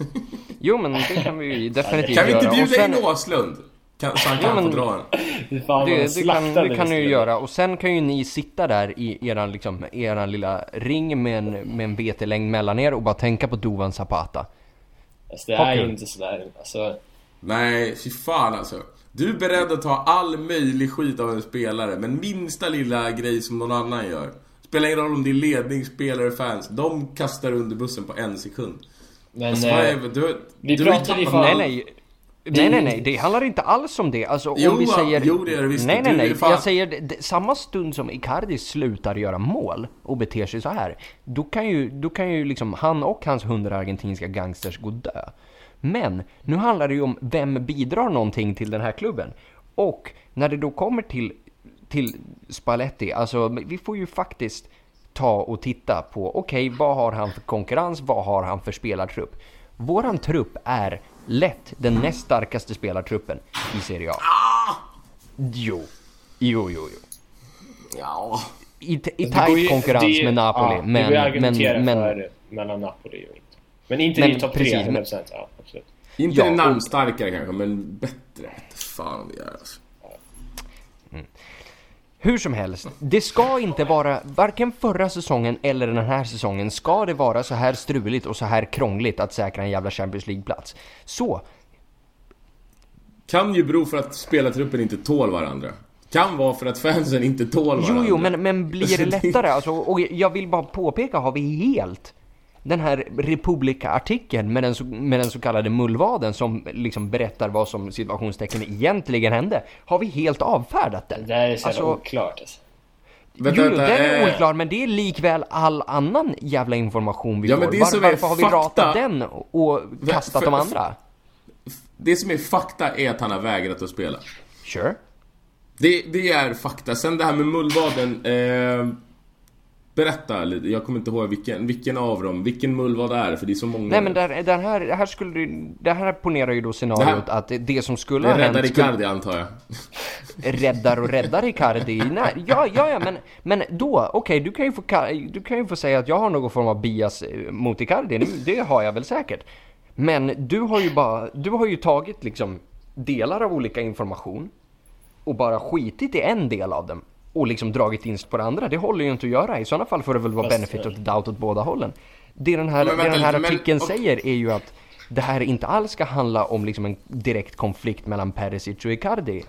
jo men det kan vi ju definitivt kan vi inte göra. Bjuda sen- in Åslund? Kan, så han Ja, kan men- få dra. Fy fan Det, de det, kan, det kan ni ju göra och sen kan ju ni sitta där i eran, liksom, eran lilla ring med en, med en vetelängd mellan er och bara tänka på Dovan Zapata. Alltså, det Ha är ju inte sådär. Alltså, Nej, fy fan alltså. Du är beredd att ta all möjlig skit av en spelare, men minsta lilla grej som någon annan gör. Spelar ingen roll om det är ledning, spelare, fans. De kastar under bussen på en sekund. men... Alltså, eh, du, vi du pratade ju fan- Nej, nej. Nej, nej, nej. Det handlar inte alls om det. Alltså, Jo, om vi säger... jo, det är det visst. Nej, nej, nej. Jag säger, det, samma stund som Icardi slutar göra mål och beter sig så här, då kan ju, då kan ju liksom han och hans hundra argentinska gangsters gå dö. Men nu handlar det ju om vem bidrar någonting till den här klubben. Och när det då kommer till, till Spalletti, alltså vi får ju faktiskt ta och titta på, okej, vad har han för konkurrens, vad har han för spelartrupp? Våran trupp är lätt den näst starkaste spelartruppen i Serie A. Jo, jo, jo, jo. Ja. I, i tajt konkurrens det- med Napoli, ja, men, det men, men, för mellan Napoli och inte. Men inte Men i topp precis, 3, men- 100%. Ja, absolut. Inte Ja, namnstarkare kanske, men bättre. Fan det är alltså. Hur som helst, det ska inte vara, varken förra säsongen eller den här säsongen ska det vara så här struligt och så här krångligt att säkra en jävla Champions League-plats. Så, Kan ju bero för att spelartruppen inte tål varandra. Kan vara för att fansen inte tål varandra. jo, jo, men, men blir det lättare? Alltså, och jag vill bara påpeka, har vi helt den här Republika-artikeln med den, så, med den så kallade mullvaden som liksom berättar vad som situationstecken egentligen hände. Har vi helt avfärdat den? Det här är så Alltså- oklart alltså. Vänta, jo, vänta, den är eh, oklar, men det är likväl all annan jävla information vi Ja, får. men det Var, som är varför har vi fakta- ratat den och kastat för- de andra? Det som är fakta är att han har vägrat att spela. Sure. Det, det är fakta. Sen det här med mullvaden. Eh, berätta lite. Jag kommer inte ihåg vilken, vilken av dem. Vilken är det? För det är så många. Nej men där, den här, det här skulle du- det här ponerar ju då scenariot att det som skulle det ha räddar hänt skulle, antar jag. räddar och räddar Icardi. Nej, ja, ja, ja, men, men då, okej, du, kan ju få, du kan ju få säga att jag har någon form av bias eh, mot Icardi. Det, det har jag väl säkert. Men du har ju bara, du har ju tagit liksom delar av olika information och bara skitit i en del av dem och liksom dragit vinst på det andra. Det håller ju inte att göra. I sådana fall får det väl vara Fast, benefit eh, of the doubt åt båda hållen. Det den här, Men det den här men- artikeln och- säger är ju att det här inte alls ska handla om liksom en direkt konflikt mellan Perisic och Icardi.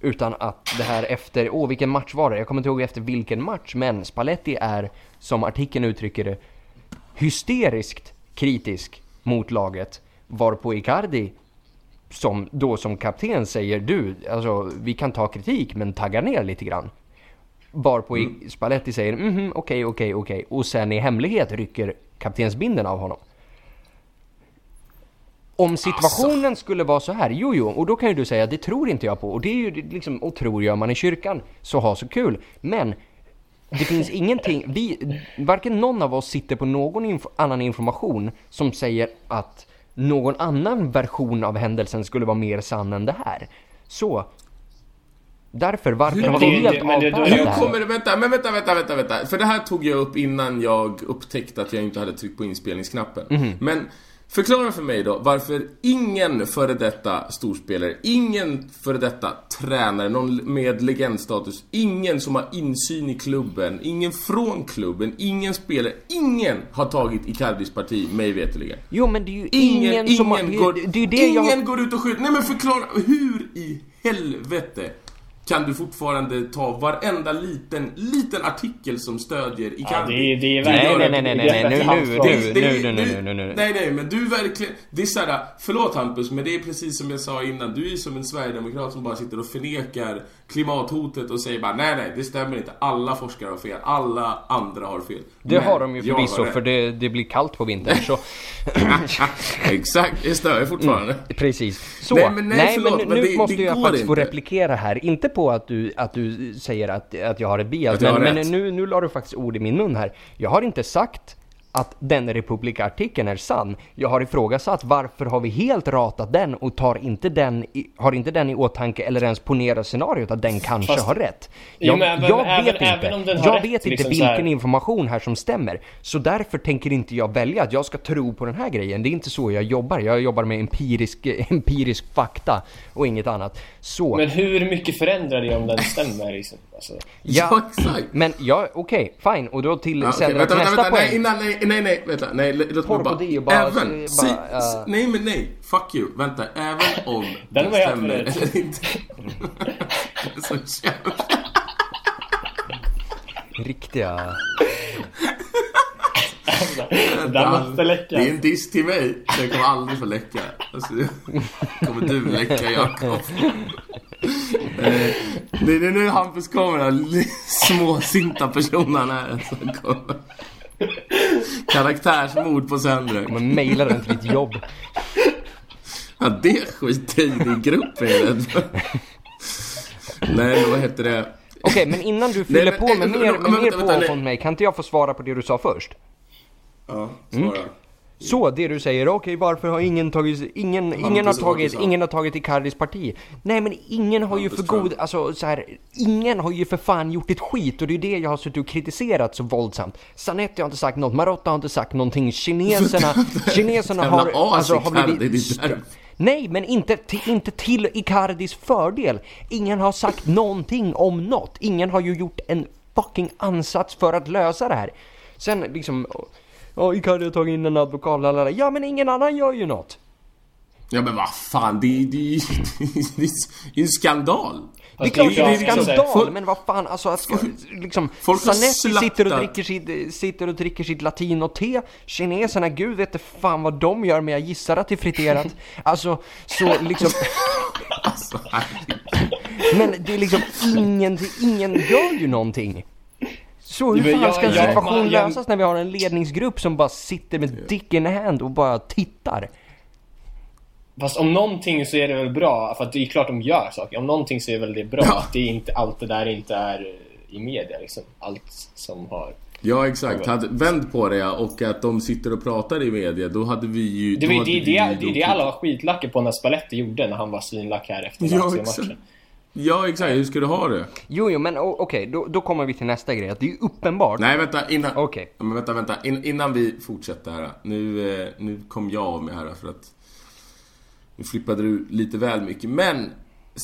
Utan att det här efter, åh vilken match var det? Jag kommer inte ihåg efter vilken match, men Spalletti är, som artikeln uttrycker det, hysteriskt kritisk mot laget. Varpå Icardi, som då som kapten säger du, alltså vi kan ta kritik men tagga ner lite grann. Varpå mm. Spalletti säger mhm, okej, okej, okej. Och sen i hemlighet rycker kaptensbinden av honom. Om situationen skulle vara så här, jo jo, och då kan ju du säga det tror inte jag på. Och det är ju liksom, och tror gör man i kyrkan, så ha så kul. Men det finns ingenting, vi, varken någon av oss sitter på någon inf annan information som säger att någon annan version av händelsen skulle vara mer sann än det här. Så, därför, varför Hur- har vi helt avfärdat det här? kommer det, vänta, men vänta, vänta, vänta, vänta. För det här tog jag upp innan jag upptäckte att jag inte hade tryckt på inspelningsknappen. Mhm. Men förklara för mig då varför ingen före detta storspelare, ingen före detta tränare, någon med legendstatus, ingen som har insyn i klubben, ingen från klubben, ingen spelare, ingen har tagit Icardis parti, mig veterligen. Jo men det är ju Ingen, ingen, som har, ingen, går, det, det det ingen jag... går ut och skjuter. Nej men förklara, hur i helvete kan du fortfarande ta varenda liten, liten artikel som stödjer Icardi. Ja, det är, det är Nej, nej, nej, nej, nej, är nu, nu, nu, nu, nu, nu, nu. Nej, nej, men du verkligen... Det är såhär, förlåt Hampus, men det är precis som jag sa innan. Du är som en sverigedemokrat som bara sitter och förnekar klimathotet och säger bara nej, nej, det stämmer inte. Alla forskare har fel. Alla andra har fel. Det Men har de ju förvisso för det, det blir kallt på vintern så Exakt, det jag fortfarande. Precis. Så, Nej, men nej, förlåt, men men nu det- måste det jag faktiskt få inte. replikera här. Inte på att du, att du säger att, att jag har ett bias, jag men, men nu, nu la du faktiskt ord i min mun här. Jag har inte sagt att den Republika-artikeln är sann. Jag har ifrågasatt varför har vi helt ratat den och tar inte den i, har inte den i åtanke eller ens ponerar scenariot att den kanske Fast- har rätt. Jo, Jag, men även- jag även- vet även inte. Jag rätt, vet inte liksom vilken här- information här som stämmer. Så därför tänker inte jag välja att jag ska tro på den här grejen. Det är inte så jag jobbar. Jag jobbar med empirisk, empirisk fakta och inget annat. Så. Men hur mycket förändrar det om den stämmer liksom? Alltså, Ja, exakt. men ja, okej, fine. Och då till Ja, Cedric vänta, nästa vänta, nej, poäng. innan, nej, nej, nej, vänta, nej, låt mig bara, och bara- även, bara, si, äh. nej men nej, fuck you, vänta, även om Den det var stämmer eller inte. Riktiga... den måste läcka. Det är en diss till mig, den kommer aldrig få läcka. Alltså, kommer du läcka, Jakob. Eh, Det är nu Hampus kommer, den småsinta personen här som kommer. Karaktärsmord på Sendrak. Man mailar den till ditt jobb. Ja, det skiter i din grupp är jag. Nej, men vad heter det? Okej, men innan du fyller men- på med men- mer, med men- mer vänta, vänta, påhopp nej. från mig, kan inte jag få svara på det du sa först? Ja, svara. Så det du säger, okej varför har ingen tagit, ingen, ingen har tagit, ingen har tagit Icardis parti? Nej men ingen har ju för god, alltså så här, ingen har ju för fan gjort ett skit och det är det jag har suttit och kritiserat så våldsamt. Zanetti har inte sagt något, Marotta har inte sagt någonting, kineserna, kineserna har, alltså, har blivit... Nej, men inte, inte till Icardis fördel. Ingen har sagt någonting om något. Ingen har ju gjort en fucking ansats för att lösa det här. Sen liksom, ja Icardi har tagit in en advokat, lalala. ja men ingen annan gör ju något. Ja men vad fan, det är det, är- det är en skandal. Det är Fast klart det det är en liksom- skandal, folk- men vad fan alltså att ska, liksom Folk Zanetti sitter och dricker sitt, sitter och dricker sitt latino-te Kineserna, gud vet fan vad de gör men jag gissar att det är friterat Alltså, så liksom Alltså. Men det är liksom ingen, ingen gör ju någonting. Så hur fan jag- ska en jag- situation man- jag- lösas när vi har en ledningsgrupp som bara sitter med dick in hand och bara tittar? Fast om någonting så är det väl bra, för att det är klart de gör saker. Om någonting så är väl det bra Ja. att det inte, allt det där inte är i media liksom. Allt som har... Ja exakt, hade, vänd på det ja, och att de sitter och pratar i media, då hade vi ju... Det det, det, det, det alla var skitlacka på när Spalletti gjorde när han var svinlack här efter Ja, Lazio-matchen. Ja exakt, hur ska du ha det? Jo, jo, men okej, då, då kommer vi till nästa grej. Att det är ju uppenbart. Nej vänta, innan... Ja, Men vänta, vänta. In, innan vi fortsätter här. Nu, eh, nu kom jag av mig här för att... Nu flippade du lite väl mycket. Men,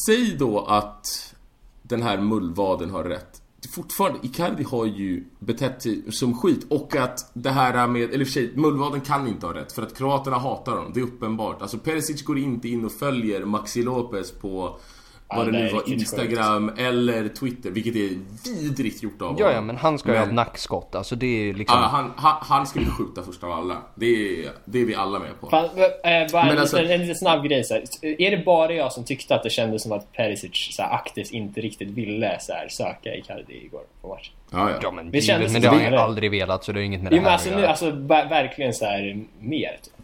säg då att den här mullvaden har rätt. Fortfarande, Icardi har ju betett sig som skit och att det här med, eller i och för sig, mullvaden kan inte ha rätt för att kroaterna hatar honom, det är uppenbart. Alltså Perisic går inte in och följer Maxi Lopez på vad det det nu var, Instagram eller Twitter, vilket är vidrigt gjort av Ja, honom. ja, men han ska ju ha Men- ett nackskott. Alltså det är liksom... Ja, han, han, han skulle skjuta först av alla. Det är, det är vi alla med på. Fan, eh, bara en, Men alltså- liten, en liten snabb grej så här. Är det bara jag som tyckte att det kändes som att Perisic så här, aktivt inte riktigt ville så här, söka Icardi igår på matchen? Ja, ja. Ja, men, Det kändes men det har det. aldrig velat, så det är inget med det Jo men här alltså att nu, alltså ver- verkligen så här mer typ.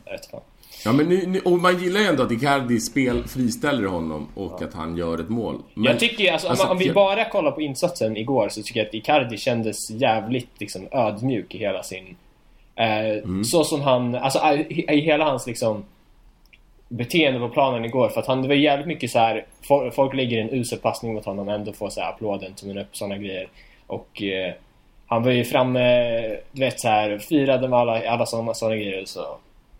Ja men nu, nu, och man gillar ju ändå att Icardi spel friställer honom och att han gör ett mål. Men, jag tycker ju, alltså, om, alltså, om vi bara kollar på insatsen igår så tycker jag att Icardi kändes jävligt liksom ödmjuk i hela sin... Eh, Mm. Så som han, alltså i, i hela hans liksom beteende på planen igår. För att han, det var jävligt mycket så här fol- folk lägger en usel passning mot honom ändå får så här applåden, tummen upp, sådana grejer. Och eh, han var ju framme, du vet så här firade med alla, alla sådana såna grejer. Så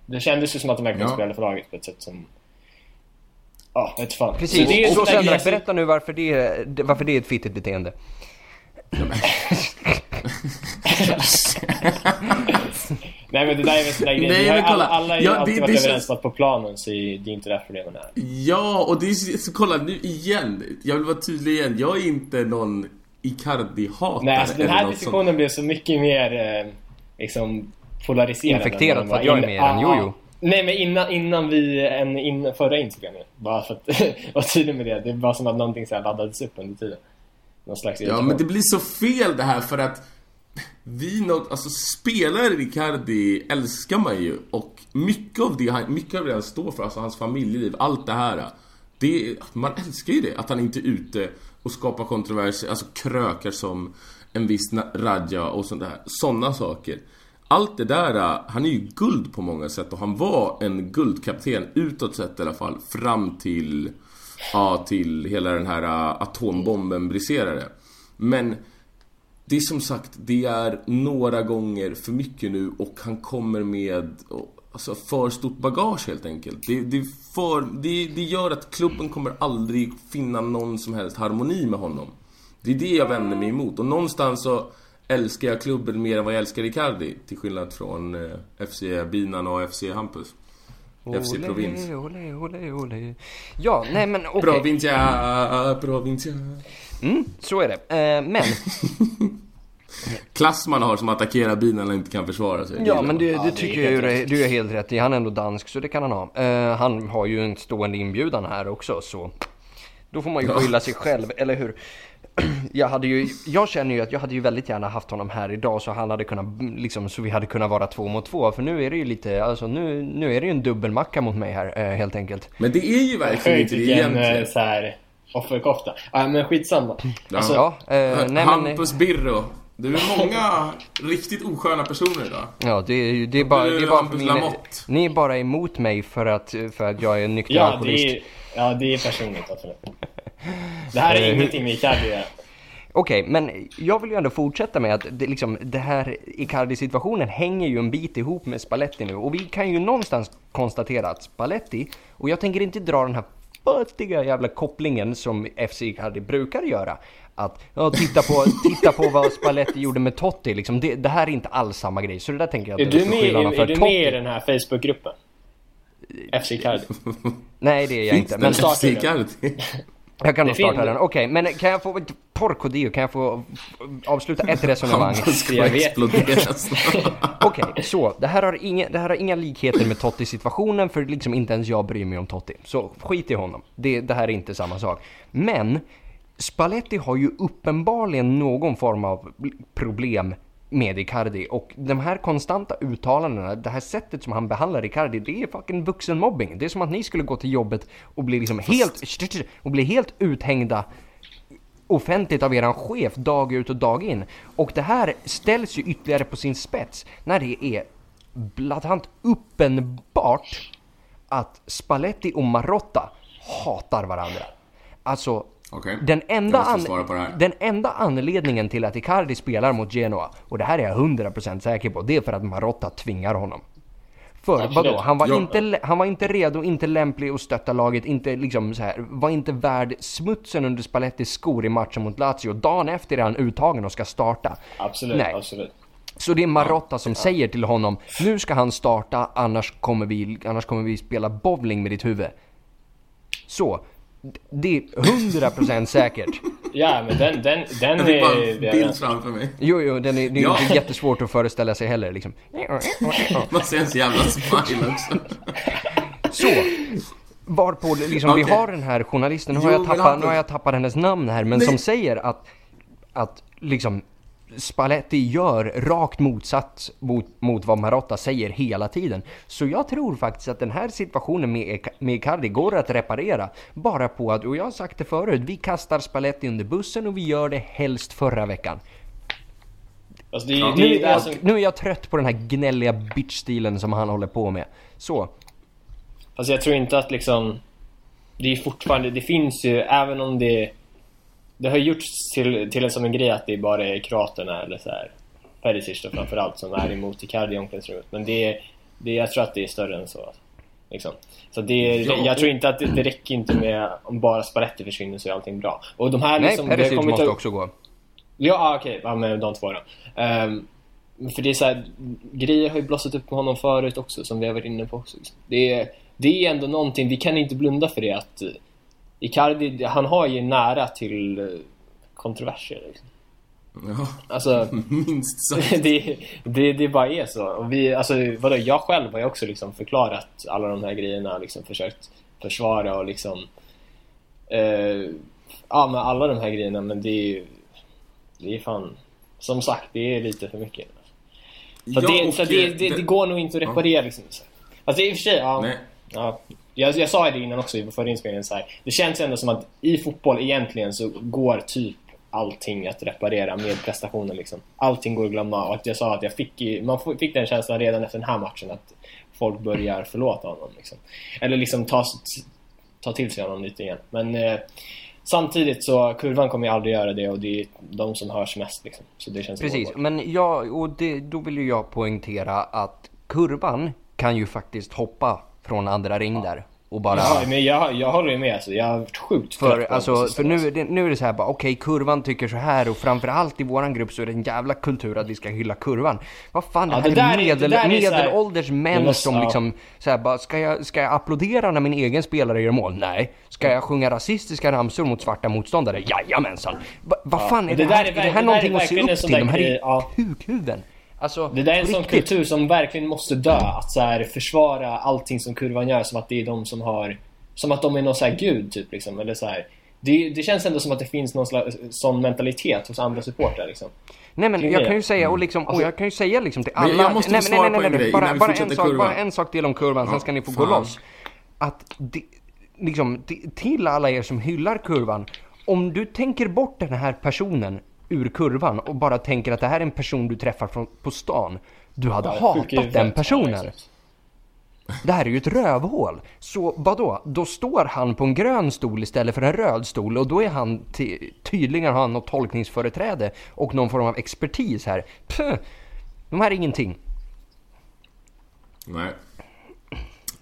det kändes ju som att de verkligen Ja. spelade för laget på ett sätt som... Ja, vet fan. Precis, det är så sådana grejer Sendrak, som- berätta nu varför det, är- varför det är ett fittigt beteende. Nej men det där är väl sån där grej. Nej, men kolla. alla, alla Ja, det- alltid det varit känns- överens om att på planen så är det inte där problemen är. Ja, och det är så, kolla nu igen. Jag vill vara tydlig igen. Jag är inte någon Icardi-hatare. Nej, alltså den här diskussionen blev så mycket mer eh, liksom polariserad. Vad för att jag är med än Ja, Jojo. Nej, men innan, innan vi, än in, förra Instagramen. Bara för att vara tydlig med det. Det var som att någonting så här laddades upp under tiden. Någon slags Ja, men det blir så fel det här för att vi något, alltså spelare Riccardi älskar man ju och mycket av det han, mycket av det han står för, alltså hans familjeliv, allt det här. Det, man älskar ju det, att han inte är ute och skapar kontroverser, alltså krökar som en viss Radja och sånt där. Sådana saker. Allt det där, äh, han är ju guld på många sätt och han var en guldkapten utåt sett i alla fall fram till Ja, till hela den här äh, atombomben briserade. Men det är som sagt, det är några gånger för mycket nu och han kommer med alltså, för stort bagage helt enkelt. Det, det, för, det, det gör att klubben kommer aldrig finna någon som helst harmoni med honom. Det är det jag vänder mig emot och någonstans så älskar jag klubben mer än vad jag älskar Icardi. Till skillnad från eh, FC Binan och FC Hampus. FC Provins. Ole, ole, ole. Ja, nej men okej. Provincia, Provincia. Mm, så är det. Eh, men, Klass man har som attackerar bilen och inte kan försvara sig. ja men det, Ja, det det tycker är jag ju det- du är helt rätt i. Han är ändå dansk så det kan han ha. Eh, han har ju en stående inbjudan här också så då får man ju skylla sig själv, eller hur? Jag hade ju, jag känner ju att jag hade ju väldigt gärna haft honom här idag så han hade kunnat, liksom, så vi hade kunnat vara två mot två. För nu är det ju lite, alltså nu, nu är det ju en dubbelmacka mot mig här eh, helt enkelt. Men det är ju verkligen inte det eh, egentligen. så här offerkofta. Ja, men skitsamma. Ja. Alltså, Ja, eh, nej men... Hampus Birro. Det är många riktigt osköna personer idag. Ja, det är, det är bara, det är bara Lamotte. Ni är bara emot mig för att, för att jag är en nykter ja, alkoholist. det är, ja, det är personligt absolut. Det här är Eh, ingenting med Icardi göra. Okej, men jag vill ju ändå fortsätta med att det, liksom, det här Icardi-situationen hänger ju en bit ihop med Spalletti nu. Och vi kan ju någonstans konstatera att Spalletti, och jag tänker inte dra den här futtiga jävla kopplingen som FC Icardi brukar göra. Att ja, titta, på, titta på vad Spalletti gjorde med Totti, liksom, det, det här är inte alls samma grej. Så det där tänker jag Är att du jag ska med, är, för. är du Totti- med i den här Facebookgruppen? FC Icardi. Nej, det är jag inte. Men FC. Icardi. Jag kan nog starta den. Okej, men kan jag få... Porco kan jag få avsluta ett resonemang? Hampus ska exploderas. Okej, så det här, har inga, det här har inga likheter med Totti-situationen för liksom inte ens jag bryr mig om Totti. Så skit i honom. Det, det här är inte samma sak. Men Spalletti har ju uppenbarligen någon form av problem med Icardi och de här konstanta uttalandena, det här sättet som han behandlar Icardi, det är fucking vuxenmobbing. Det är som att ni skulle gå till jobbet och bli liksom helt, och bli helt uthängda offentligt av eran chef dag ut och dag in. Och det här ställs ju ytterligare på sin spets när det är bladant uppenbart att Spalletti och Marotta hatar varandra. Alltså, Okej, den, enda an- den enda anledningen till att Icardi spelar mot Genoa, och det här är jag 100% säker på, det är för att Marotta tvingar honom. För Absolut. vadå? Han var, Ja. inte, han var inte redo, inte lämplig att stötta laget, inte liksom så här, var inte värd smutsen under Spallettis skor i matchen mot Lazio. Dagen efter är han uttagen och ska starta. Absolut, Nej. absolut. Så det är Marotta som säger till honom, nu ska han starta, annars kommer vi, annars kommer vi spela bowling med ditt huvud. Så, det är 100% säkert. Ja, men den, den, den Jag fick bara är... en är bild framför mig. Jo, jo, den är, det är Ja. inte jättesvårt att föreställa sig heller liksom. Man ser en så jävla smile också. Så, varpå liksom, vi Okej. har den här journalisten, nu har, Jo, jag men tappat, nu har jag tappat hennes namn här, men Nej. som säger att, att liksom Spalletti gör rakt motsatt mot, mot vad Marotta säger hela tiden. Så jag tror faktiskt att den här situationen med, med Icardi går att reparera bara på att, och jag har sagt det förut, vi kastar Spalletti under bussen och vi gör det helst förra veckan. Alltså, det, Ja. det, Nu är jag, som, nu är jag trött på den här gnälliga bitch-stilen som han håller på med. Så, Alltså jag tror inte att liksom... Det är fortfarande, det finns ju, även om det... Det har gjorts till, till en som en grej att det bara är kroaterna eller så här Perisic då framförallt som är emot Icardi i omklädningsrummet. Men det, det, jag tror att det är större än så. Liksom. Så det, Ja. jag tror inte att det, det räcker inte med om bara Spalletti försvinner så är allting bra. Och de här nej, liksom, Perisic måste upp- också gå. Ja, ah, okej. Ja, men de två då. Ehm, för det är så här, grejer har ju blossat upp med honom förut också, som vi har varit inne på också. Liksom. Det är, det är ändå någonting, vi kan inte blunda för det att Icardi, han har ju nära till eh, kontroverser. Liksom. Ja, Alltså, minst sagt. det, det, det bara är så. Och vi, alltså, vadå, jag själv har ju också liksom förklarat alla de här grejerna, liksom försökt försvara och liksom eh, Ja men alla de här grejerna men det är ju Det är fan Som sagt, det är lite för mycket. Så, Ja, det, så det, det, det går nog inte att reparera liksom. Alltså i och för sig, ja, Nej. ja jag, jag sa det innan också i förra inspelningen så här. Det känns ändå som att i fotboll egentligen så går typ allting att reparera med prestationen liksom. Allting går att glömma och att jag sa att jag fick man fick den känslan redan efter den här matchen att folk börjar förlåta honom liksom. Eller liksom ta, ta till sig honom lite igen. Men eh, samtidigt så kurvan kommer ju aldrig göra det och det är de som hörs mest liksom. Så det känns Precis, ohållbart. men jag, och det, då vill ju jag poängtera att kurvan kan ju faktiskt hoppa från andra ring där och bara... Ja, men jag, jag håller med alltså. Jag har varit sjukt För, på alltså, för nu, är det, nu är det så här bara, okej kurvan tycker så här och framförallt i våran grupp så är det en jävla kultur att vi ska hylla kurvan. Vad fan, Ja, här det där är, medel, är så här- medelålders män måste- som ja. liksom, så här, bara, ska jag, ska jag applådera när min egen spelare gör mål? Nej. Ska jag sjunga rasistiska ramsor mot svarta motståndare? Jajamensan. Va, vad Ja, fan är det, det där här? är Är det här någonting är att se upp till? De här är ja. kukhuvuden. Alltså, Det där är en sån kultur som verkligen måste dö. Att så här försvara allting som kurvan gör som att det är de som har... Som att de är någon så här gud typ liksom. Eller så här. Det, det känns ändå som att det finns någon slags sån mentalitet hos andra supportrar liksom. Nej men jag det. kan ju säga och liksom, och Alltså- jag kan ju säga liksom till alla... jag måste nej, nej, svara nej, på en nej, grej bara, bara, en sak, bara en sak till om kurvan, sen ska ni få gå fan. loss. Att det, liksom, till alla er som hyllar kurvan, om du tänker bort den här personen ur kurvan och bara tänker att det här är en person du träffar från, på stan. Du hade Ja, hatat den personen. Det här är ju ett rövhål. Så vadå? Då står han på en grön stol istället för en röd stol och då är han ty- tydligen har han något tolkningsföreträde och någon form av expertis här. Puh, de här är ingenting. Nej.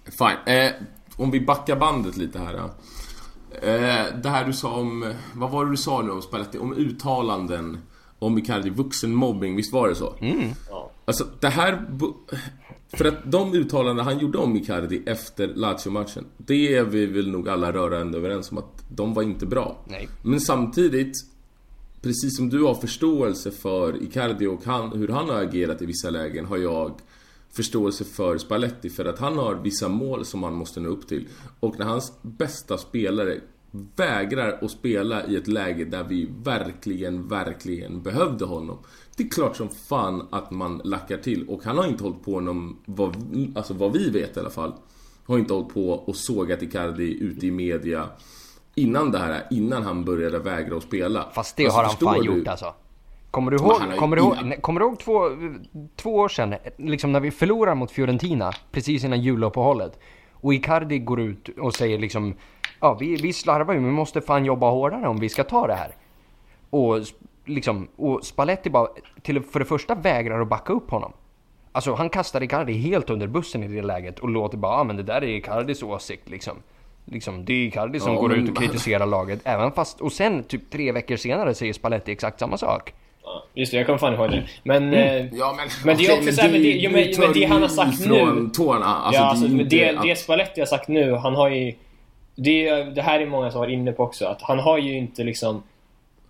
Fine. Eh, om vi backar bandet lite här. Eh, det här du sa om... Vad var det du sa nu om Spalletti? Om uttalanden om Icardi, vuxenmobbing. Visst var det så? Ja. Alltså det här... För att de uttalanden han gjorde om Icardi efter Lazio-matchen. Det är vi väl nog alla rörande överens om att de var inte bra. Nej. Men samtidigt, precis som du har förståelse för Icardi och han, hur han har agerat i vissa lägen har jag förståelse för Spalletti för att han har vissa mål som han måste nå upp till. Och när hans bästa spelare vägrar att spela i ett läge där vi verkligen, verkligen behövde honom. Det är klart som fan att man lackar till och han har inte hållit på någon, vad, alltså vad vi vet i alla fall, har inte hållit på och sågat Icardi ute i media innan det här, innan han började vägra att spela. Fast det Alltså, har han fan du? gjort alltså. Kommer du ihåg, kommer du ihåg, nej, kommer du ihåg två, två år sedan, liksom när vi förlorar mot Fiorentina, precis innan juluppehållet. Och Icardi går ut och säger liksom, ja vi, vi slarvar ju men vi måste fan jobba hårdare om vi ska ta det här. Och liksom, och Spalletti bara, till, för det första vägrar att backa upp honom. Alltså han kastar Icardi helt under bussen i det läget och låter bara, ja men det där är Icardis åsikt liksom. Liksom, det är Icardi som Ja, går ut och kritiserar laget, även fast, och sen typ tre veckor senare säger Spalletti exakt samma sak. Ja, just det, jag kommer fan ihåg det. Men... Mm. Eh, Ja men, Men det är också så här, men det- jo, men- men det han har sagt nu- tårna. Alltså, ja, alltså, det, det, att- det Spalletti har sagt nu, han har ju... Det, det här är många som var inne på också, att han har ju inte liksom...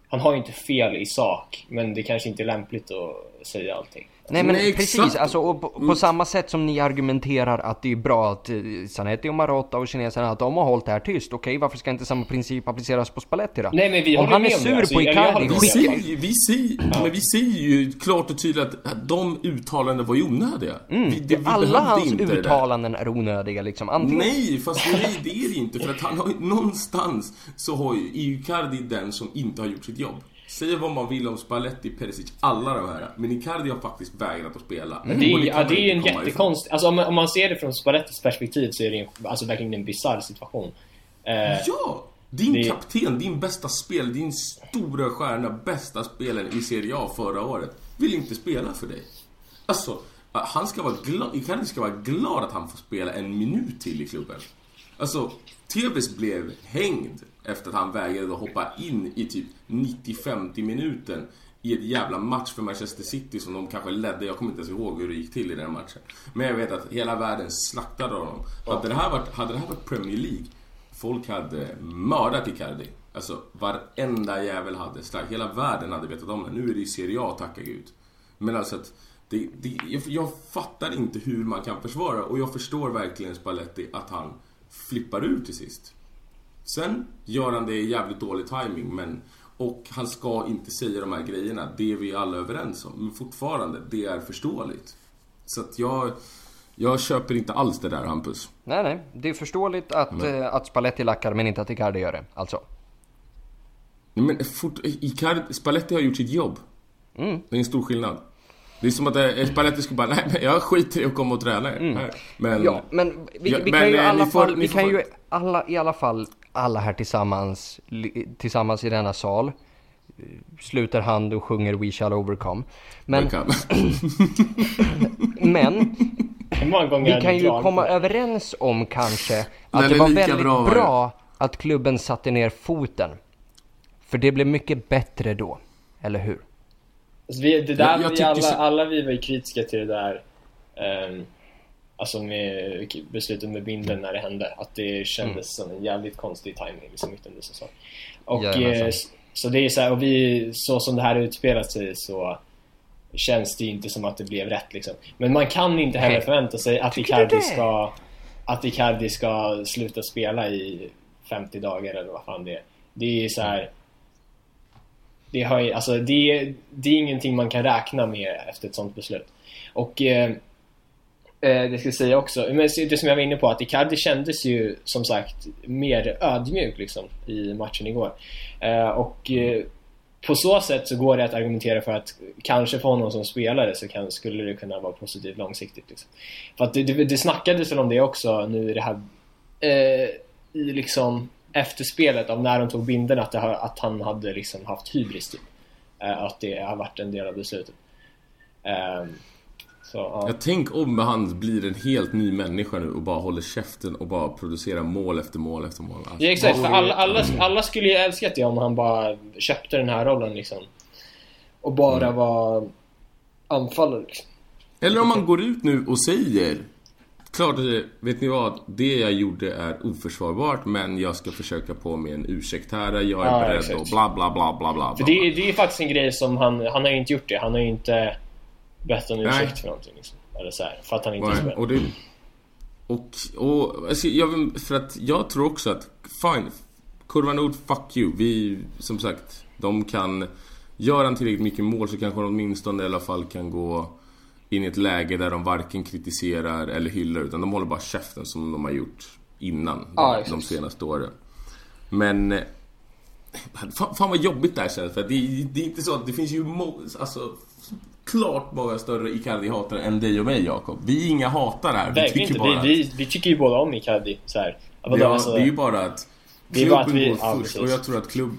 Han har ju inte fel i sak, men det kanske inte är lämpligt att säga allting. Nej men Nej, precis, exakt. alltså, och på, på Mm. samma sätt som ni argumenterar att det är bra att eh, Zanetti och Marotta och kineserna att de har hållit det här tyst. Okej, varför ska inte samma princip appliceras på Spalletti då? Nej, men vi Om han är sur Alltså, på Icardi, Vi säger, vi, säger, men vi säger ju klart och tydligt att de uttalanden var ju onödiga. Mm, vi, det, vi alla hans uttalanden är onödiga liksom. Antingen... Nej, fast nej, det är det inte. För att han har någonstans så har ju Icardi den som inte har gjort sitt jobb. Säg vad man vill om Spalletti, Perisic, alla de här. Men Icardi har faktiskt vägrat att spela. Men det, är, ja, det är en jättekonst... Alltså om, man- om man ser det från Spallettis perspektiv så är det ju alltså, verkligen en bisarr situation. Eh, Ja! Din Det- kapten, din bästa spel, din stora stjärna, bästa spelaren i Serie A förra året vill inte spela för dig. Alltså, han ska vara glad, Icardi ska vara glad att han får spela en minut till i klubben. Alltså, Tevez blev hängd efter att han vägrade att hoppa in i typ 90-50 minuten i ett jävla match för Manchester City som de kanske ledde. Jag kommer inte ens ihåg hur det gick till i den matchen. Men jag vet att hela världen slaktade honom. Hade det här varit, hade det här varit Premier League, folk hade mördat Icardi. Alltså varenda jävel hade starkt. Hela världen hade vetat om det. Nu är det i Serie A, tacka gud. Men alltså att det, det, jag, jag fattar inte hur man kan försvara och jag förstår verkligen Spalletti att han flippar ur till sist. Sen gör han det i jävligt dålig timing men och han ska inte säga de här grejerna. Det är vi alla överens om. Men fortfarande, det är förståeligt. Så att jag... Jag köper inte alls det där Hampus. Nej, nej. Det är förståeligt att, eh, att Spalletti lackar men inte att Icardi gör det. Alltså. Nej, men fort, Icardi, Spalletti har gjort sitt jobb. Mm. Det är en stor skillnad. Det är som att eh, Spalletti skulle bara, nej men jag skiter i att komma och träna er. Men, Ja, men vi, vi men, kan ju i eh, alla ni får- fall, vi får- kan ju alla, i alla fall, alla här tillsammans, tillsammans i denna sal, sluter hand och sjunger We shall overcome. Men, men vi kan ju komma överens om kanske att det var väldigt bra, bra, att klubben satte ner foten. För det blev mycket bättre då, eller hur? Alltså, vi, det där, Jag- jag vi alla, så- alla vi var ju kritiska till det där ehm, Alltså med beslutet med binden när det hände. Att det kändes som en jävligt konstig timing liksom mitt under säsong. Och eh, så det är så här, och vi, så som det här utspelat sig så känns det ju inte som att det blev rätt liksom. Men man kan inte heller förvänta sig att Icardi ska att Icardi ska sluta spela i 50 dagar eller vad fan det är. Det är så här. Det, har, alltså, det, det är ingenting man kan räkna med efter ett sånt beslut. Och eh, eh, det ska jag säga också, men det som jag var inne på, att Icardi kändes ju som sagt mer ödmjuk liksom, i matchen igår. Eh, och eh, på så sätt så går det att argumentera för att kanske för honom som spelare så kan, skulle det kunna vara positivt långsiktigt. Liksom. För att det, det, det snackades väl om det också nu i det här eh, i liksom efterspelet av när de tog binden att, det har, att han hade liksom haft hybris typ. Eh, att det har varit en del av beslutet. Ehm, så, ja. Jag tänk om han blir en helt ny människa nu och bara håller käften och bara producerar mål efter mål efter mål. Alltså, Ja, exakt, för alla, alla, alla skulle ju älskat det om han bara köpte den här rollen liksom. Och bara Mm. var anfallare liksom. Eller om man går ut nu och säger Klart, vet ni vad? Det jag gjorde är oförsvarbart men jag ska försöka på med en ursäkt här. Jag är Ja, beredd exakt. och bla bla bla bla bla. För bla. det, är- det är ju faktiskt en grej som han, han har ju inte gjort det. Han har ju inte bett om ursäkt för någonting liksom. Eller så här, för att han inte Nej, spelar. och det... Och, och alltså, jag, för att jag tror också att, fine, Kurva Nord, fuck you. Vi, som sagt, de kan... Gör han tillräckligt mycket mål så kanske de åtminstone i alla fall kan gå in i ett läge där de varken kritiserar eller hyllar utan de håller bara käften som de har gjort innan Ja, de, de senaste åren. Men... eh, Fan, fan vad jobbigt det här känns för det, det är inte så att det finns ju må, alltså, klart många större Icardi-hatare än dig och mig Jakob. Vi är inga hatare här. Vi Verkligen tycker inte. bara Vi, vi, vi tycker ju båda om Icardi. Så här. Ja, vadå, Ja, alltså, det är ju bara att Det är klubben bara att vi- går ja, först precis. och jag tror att klubb,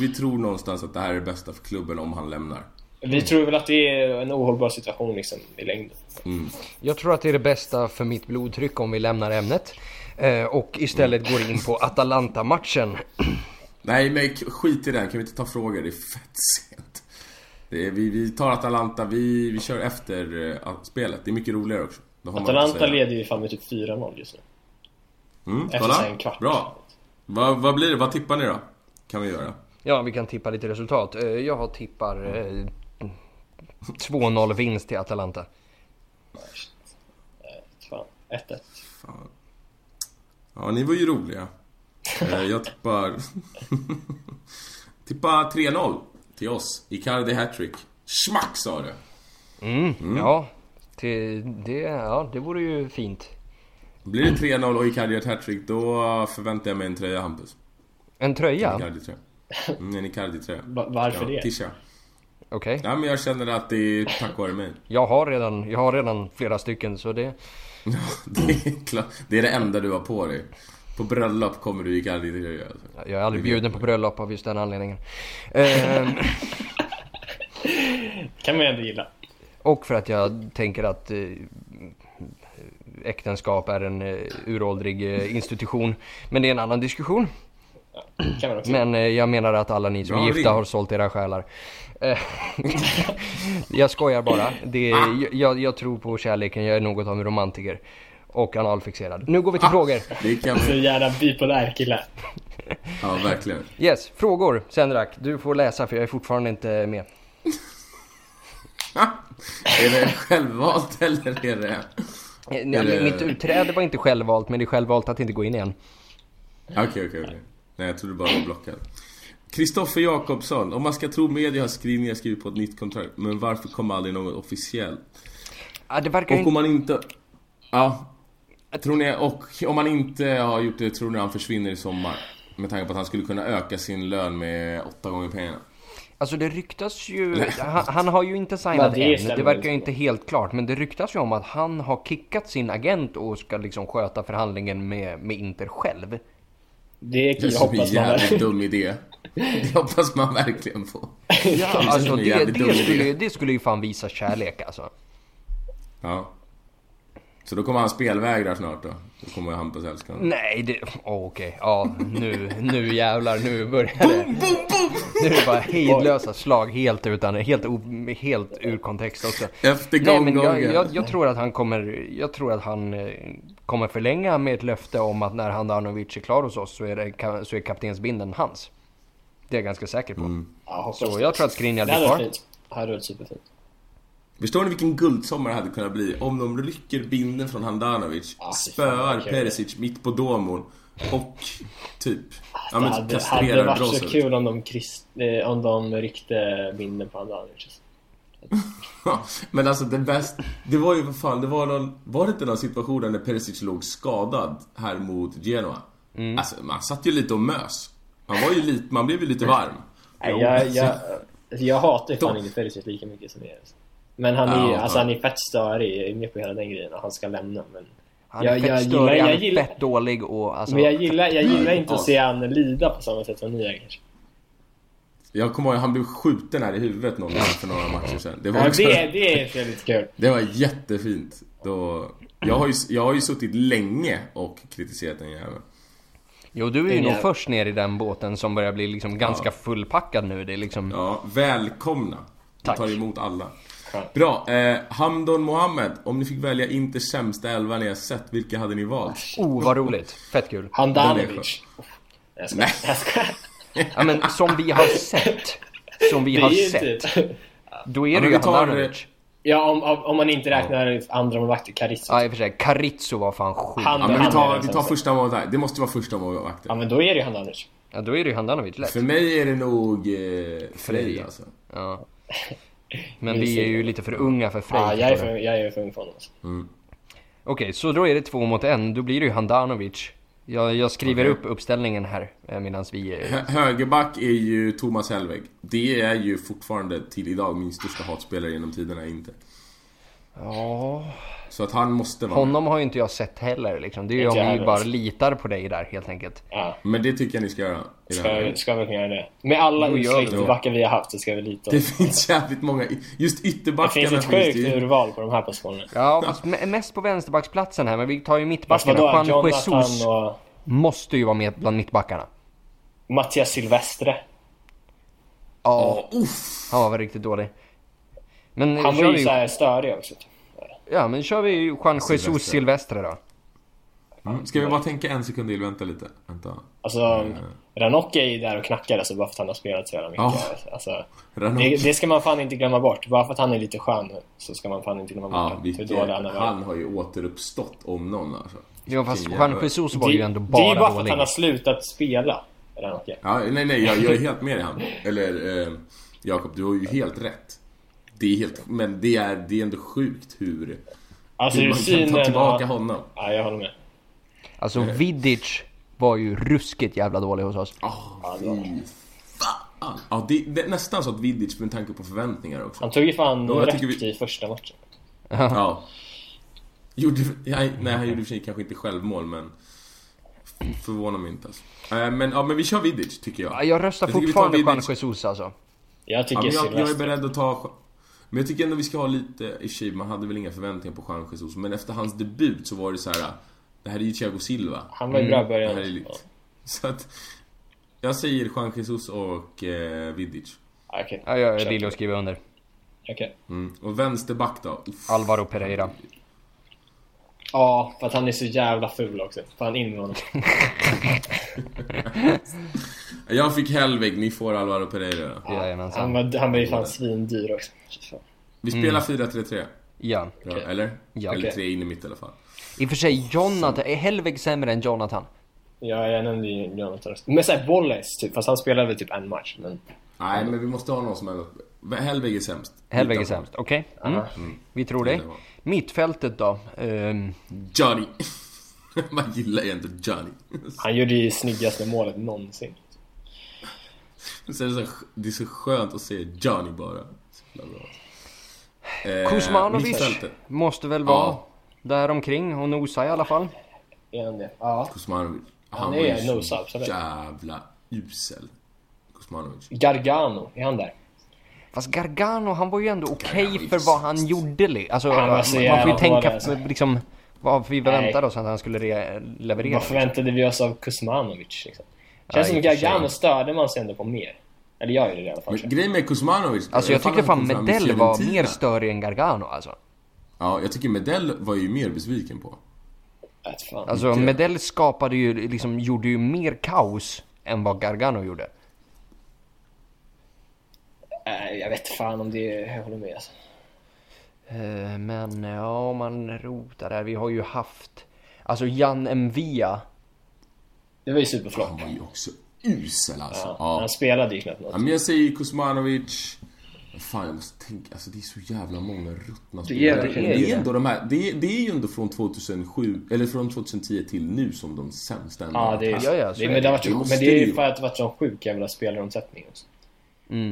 vi tror någonstans att det här är det bästa för klubben om han lämnar. Vi tror väl att det är en ohållbar situation liksom, i längden. Jag tror att det är det bästa för mitt blodtryck om vi lämnar ämnet. Eh, och istället går in på Atalanta-matchen. Nej men skit i det, kan vi inte ta frågor? Det är fett sent. Det är, vi, vi tar Atalanta, vi, vi kör efter eh, spelet. Det är mycket roligare också. Atalanta leder ju fan med typ 4-0 just nu. Mm, Efter kolla. en kvart. Bra. Vad, vad blir det? Vad tippar ni då? Kan vi göra? Ja, vi kan tippa lite resultat. Eh, jag tippar eh, 2-0 vinst till Atalanta. Fan, 1-1. Fan. Ja, ni var ju roliga. Eh, Jag tippar... tippar 3-0 till oss. Icardi hattrick. Schmack sa det. Mm, Ja, till det, ja, det vore ju fint. Blir det 3-0 och Icardi gör ett hattrick, då förväntar jag mig en tröja, Hampus. En tröja? Icardi-tröja. Mm, en Icardi-tröja. Va- varför det? Tisha. Okej. Ja, men jag känner att det är tack vare mig. Jag har redan, jag har redan flera stycken så det... Det är, klart. det är det enda du har på dig. På bröllop kommer du i Icardi-tröja. Alltså. Jag är aldrig bjuden på bröllop av just den anledningen. Ehm, kan man ju ändå gilla. och för att jag tänker att eh, äktenskap är en eh, uråldrig eh, institution. Men det är en annan diskussion. Men eh, jag menar att alla ni som är gifta har sålt era själar. Jag skojar bara. Det är, jag, jag tror på kärleken, jag är något av en romantiker. Och analfixerad. Nu går vi till frågor. Det kan Så vi. jävla bipolär kille. Ja, verkligen. Yes, frågor. Sendrak, du får läsa för jag är fortfarande inte med. är det självvalt eller är det... Eh, ja, Är det- Mitt utträde var inte självvalt, men det är självvalt att inte gå in igen. Okej, okej, okej. Nej, jag trodde bara var blockad. Kristoffer Jakobsson. Om man ska tro media har skrivningar skrivit på ett nytt kontrakt. Men varför kommer aldrig något officiellt? Ja, det verkar Och om man inte... Ja. Tror ni... Och om man inte har gjort det, tror ni han försvinner i sommar? Med tanke på att han skulle kunna öka sin lön med åtta gånger pengarna. Alltså det ryktas ju, han, han har ju inte signat det än, stämmer det verkar ju inte. helt klart. Men det ryktas ju om att han har kickat sin agent och ska liksom sköta förhandlingen med, med Inter själv. Det kan är jag hoppas man jävligt dum idé. Det hoppas man verkligen på. Ja, alltså det, det, skulle, det skulle ju fan visa kärlek alltså. Ja. Så då kommer han spelvägra snart då? Då kommer Hampus älska honom. Nej, det... Oh, Okej, ja nu, nu jävlar, nu börjar det. Nu är det bara hejdlösa slag helt utan, helt, helt ur kontext också. Efter Nej men jag, jag, jag tror att han kommer, jag tror att han eh, kommer förlänga med ett löfte om att när Handanovic är klar hos oss så är, det, så är kaptensbindeln hans. Det är jag ganska säker på. Mm. Så jag tror att Skriniar Det blir kvar. Det hade varit superfint. Förstår ni vilken guldsommar det hade kunnat bli om de rycker binden från Handanovic, Ah, spöar. Perisic mitt på domon och typ ja, det men hade, hade kastrerar varit så kul om de, krist, eh, om de ryckte binden på Handanovic. Men alltså det bästa, det var ju vad fan, det var någon, var det inte någon situation där när Perisic låg skadad här mot Genoa? Mm. Alltså man satt ju lite och mös. Man var ju lite, man blev ju lite varm. Nej, jag, så- jag, jag hatar ju fan inte Perisic lika mycket som er. Men han är ju Ja, alltså, han är fett störig. Jag är med på hela den grejen och han ska lämna. Men, Han är Jag- fett jag störig, gillar- han jag är gillar- fett dålig och alltså... men jag gillar, jag gillar inte att se han lida på samma sätt som ni gör kanske. Jag kommer ihåg, han blev skjuten här i huvudet någon gång för några matcher sedan. Det var, Ja, också, det, det är väldigt kul. det var jättefint. Då, jag, har ju, jag har ju suttit länge och kritiserat den jäveln. Jo, du är ju nog först ner i den båten som börjar bli liksom ganska Ja. fullpackad nu. Det är liksom... Ja, välkomna. Tack. Jag tar emot alla. Bra. Eh, Hamdon Mohammed, om ni fick välja Inters sämsta elva ni har sett, vilka hade ni valt? Oh, vad roligt. Fett kul. Handanovic. Jag skojar. Nej. Jag skojar. Ja, men som vi har sett. Som vi har sett. inte... Då är Ja, det ju Handanovic. Ja, om, om, man inte räknar andra målvakter, Karitsa. Ja, i och för sig. Carizzo var fan sjuk. Ja, men vi tar, vi tar första målvakten. Det måste vara första målvakten. Ja, men då är det ju Handanovic. Ja, då är det ju Handanovic lätt. För mig är det nog eh, Frej alltså. Ja. Men vi är ju lite för unga för Frej. Ja, jag är för, jag är för ung för honom. Alltså. Okej, så då är det två mot en. Då blir det ju Handanovic. Jag, jag skriver Okej. upp uppställningen här medan vi... eh, Hö- Högerback är ju Thomas Hellweg. Det är ju fortfarande till idag min största hatspelare genom tiderna, inte. Ja... Så att han måste vara med. Honom har ju inte jag sett heller liksom. Det är ju om jag vi bara litar på dig där helt enkelt. Ja, Men det tycker jag ni ska göra. I det, ska, här. ska vi kunna göra det. Med alla det. ytterbackar vi har haft så ska vi lita det det, finns jävligt många. Just det ytterbackarna finns ett sjukt ju- urval på de här positionerna. Ja, fast me- mest på vänsterbacksplatsen här. Men vi tar ju mittbackarna. Juan Jonathan Jesus och måste ju vara med bland mittbackarna. Mattias Silvestre. Ja, Ja, uff. han var väl riktigt dålig. Men Han var vi ju såhär störig också. Ja, men kör vi Juan Jesus Silvestre. Då. Mm. Ska vi bara tänka en sekund till? Vänta lite. Vänta. Alltså, Ranocchi är ju där och knackar alltså, bara för att han har spelat så jävla mycket. Ja. Alltså, det, det ska man fan inte glömma bort. Bara för att han är lite skön så ska man fan inte glömma Ja, bort hur vilket, dålig han har varit. han har ju återuppstått om någon alltså. Jo, fast Juan Jesus var Det, ju ändå det är ju bara bara för att han har slutat spela. Ranocchi. Ja, nej, nej, jag, jag är helt med dig han. Eller, eh, Jakob, du har ju helt rätt. Det är helt, men det är, det är ändå sjukt hur, Alltså hur man kan ta tillbaka och... honom. Ja, jag håller med. Alltså Vidic var ju ruskigt jävla dålig hos oss. Åh, Ja, det var- fy fan. Ja, det, det är nästan så att Vidic med tanke på förväntningar också. Han tog ju fan Ja, jag rätt tycker vi- i första matchen. Ja. Gjorde, nej, nej, han gjorde i och för sig kanske inte självmål, men förvånar mig inte alltså. Eh, Men, ja, men vi kör Vidic, tycker jag. Ja, Jag röstar Jag fortfarande Juan Vidic. Jesus alltså. Jag tycker Ja, jag, jag är beredd att ta... Men jag tycker ändå vi ska ha lite... I sig, man hade väl inga förväntningar på Juan Jesus, men efter hans debut så var det så här. Det här är ju Thiago Silva. Han var ju bra i här är början. lite... Så att... Jag säger Juan Jesus och eh, Vidic. Ah, Okej. Ja, jag är villig att skriva under. Okej. Mm. Och vänsterback då? Uff. Alvaro Pereira. Ja, för att han är så jävla ful också. Fan in med honom. Jag fick Hellvig, ni får Alvaro Pereira. Jajamensan. Han var, han var ju fan svindyr också. Vi spelar 4-3-3. Ja. Ja. Eller? Ja. eller Okej. tre in i mitt i alla fall. I och för sig, Jonathan, är Hellvig sämre än Jonathan? Ja, jag nämnde ju Jonathan. Men såhär Wallace typ, fast han spelade väl typ en match. Men... Nej, men vi måste ha någon som ändå... Hellvig är sämst. Hellvig är sämst, okej. Mm. Aha. Vi tror var- Mittfältet då? Ehm, Johnny. Man gillar ju ändå Johnny. Han gjorde ju snyggaste målet någonsin. Så är det, så, det är så skönt att se Johnny bara. Eh, Kuzmanovic måste väl vara Ja. där omkring och nosa i alla fall. Är han? Ja. Kuzmanovic. Han var är ju så nosa, absolut. jävla usel. Kuzmanovic. Gargano, är han där? Fast Gargano, han var ju ändå okej är för vad han gjorde. li- Alltså, Han var man får ju tänka alltså. liksom vad vi väntade Nej. oss att han skulle re- leverera. Vad förväntade vi oss av Kuzmanovic liksom? Känns som. Gargano störde man sig ändå på mer. Eller jag gjorde det i alla fall. Men grejen med Kuzmanovic... Alltså jag fan tyckte han fan Medell var mer störig än Gargano alltså. Ja, jag tycker Medell var ju mer besviken på. Fan. Alltså Mycket. Medell skapade ju, liksom gjorde ju mer kaos än vad Gargano gjorde. Äh, jag vet fan om det jag håller med alltså. Eh, Men ja, om man rotar där. Vi har ju haft, alltså Jan Mvia. Det var ju superflopp. Han var ju också usel alltså. Ja. Ja. Han spelade ju knappt något. Ja, men jag säger Kuzmanovic. Fan, jag måste tänka. Alltså det är så jävla många ruttna spelare. verkligen Det det. är ändå de här. Det är, det är ju ändå från 2007, eller från 2010 till nu som de sämsta ändå Ja, det är. Ja, ja, det, är men, det varit, det. men det är det ju för att det har varit sån sjuk jävla spelaromsättning också.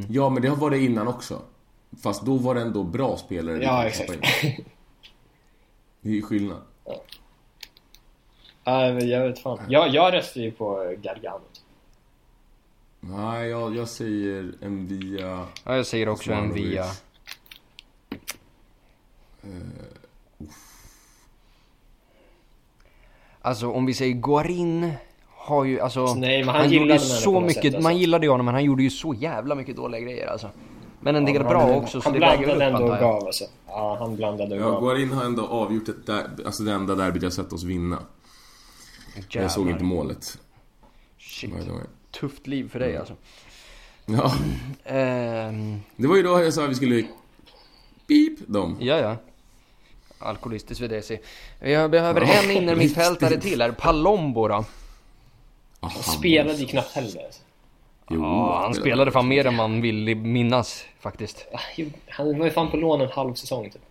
Ja, men det har varit innan också. Fast då var det ändå bra spelare. Ja, exakt. Det är ju skillnad. Ja, men jag vet fan. Jag, jag röstar ju på Gargano. Nej, jag, jag säger en via... Ja, jag säger också Kuzmanovic. Mvia. Alltså om vi säger Guarin har ju alltså... Nej, men han gjorde ju så mycket, sätt, alltså. man gillade ju honom men han gjorde ju så jävla mycket dåliga grejer alltså. Men en del Ja, bra han, också så han det väger upp ändå och gav alltså. Ja, han blandade och Ja, gav. Guarin har ändå avgjort ett där, alltså det enda derbyt jag sett oss vinna. Jag såg Jävlar. inte målet. Shit. Tufft liv för Mm. dig alltså. Ja, Ehm, det var ju då jag sa att vi skulle... Beep dem. ja, ja. Alkoholistisk Vedesi. Jag behöver Ja, en innermittfältare till här. Palombo då? Ah, Han spelade var ju knappt heller. Alltså. Jo, Ja, han spelade fan mer än man vill minnas faktiskt. Ah, Han var ju fan på lån en halv säsong typ.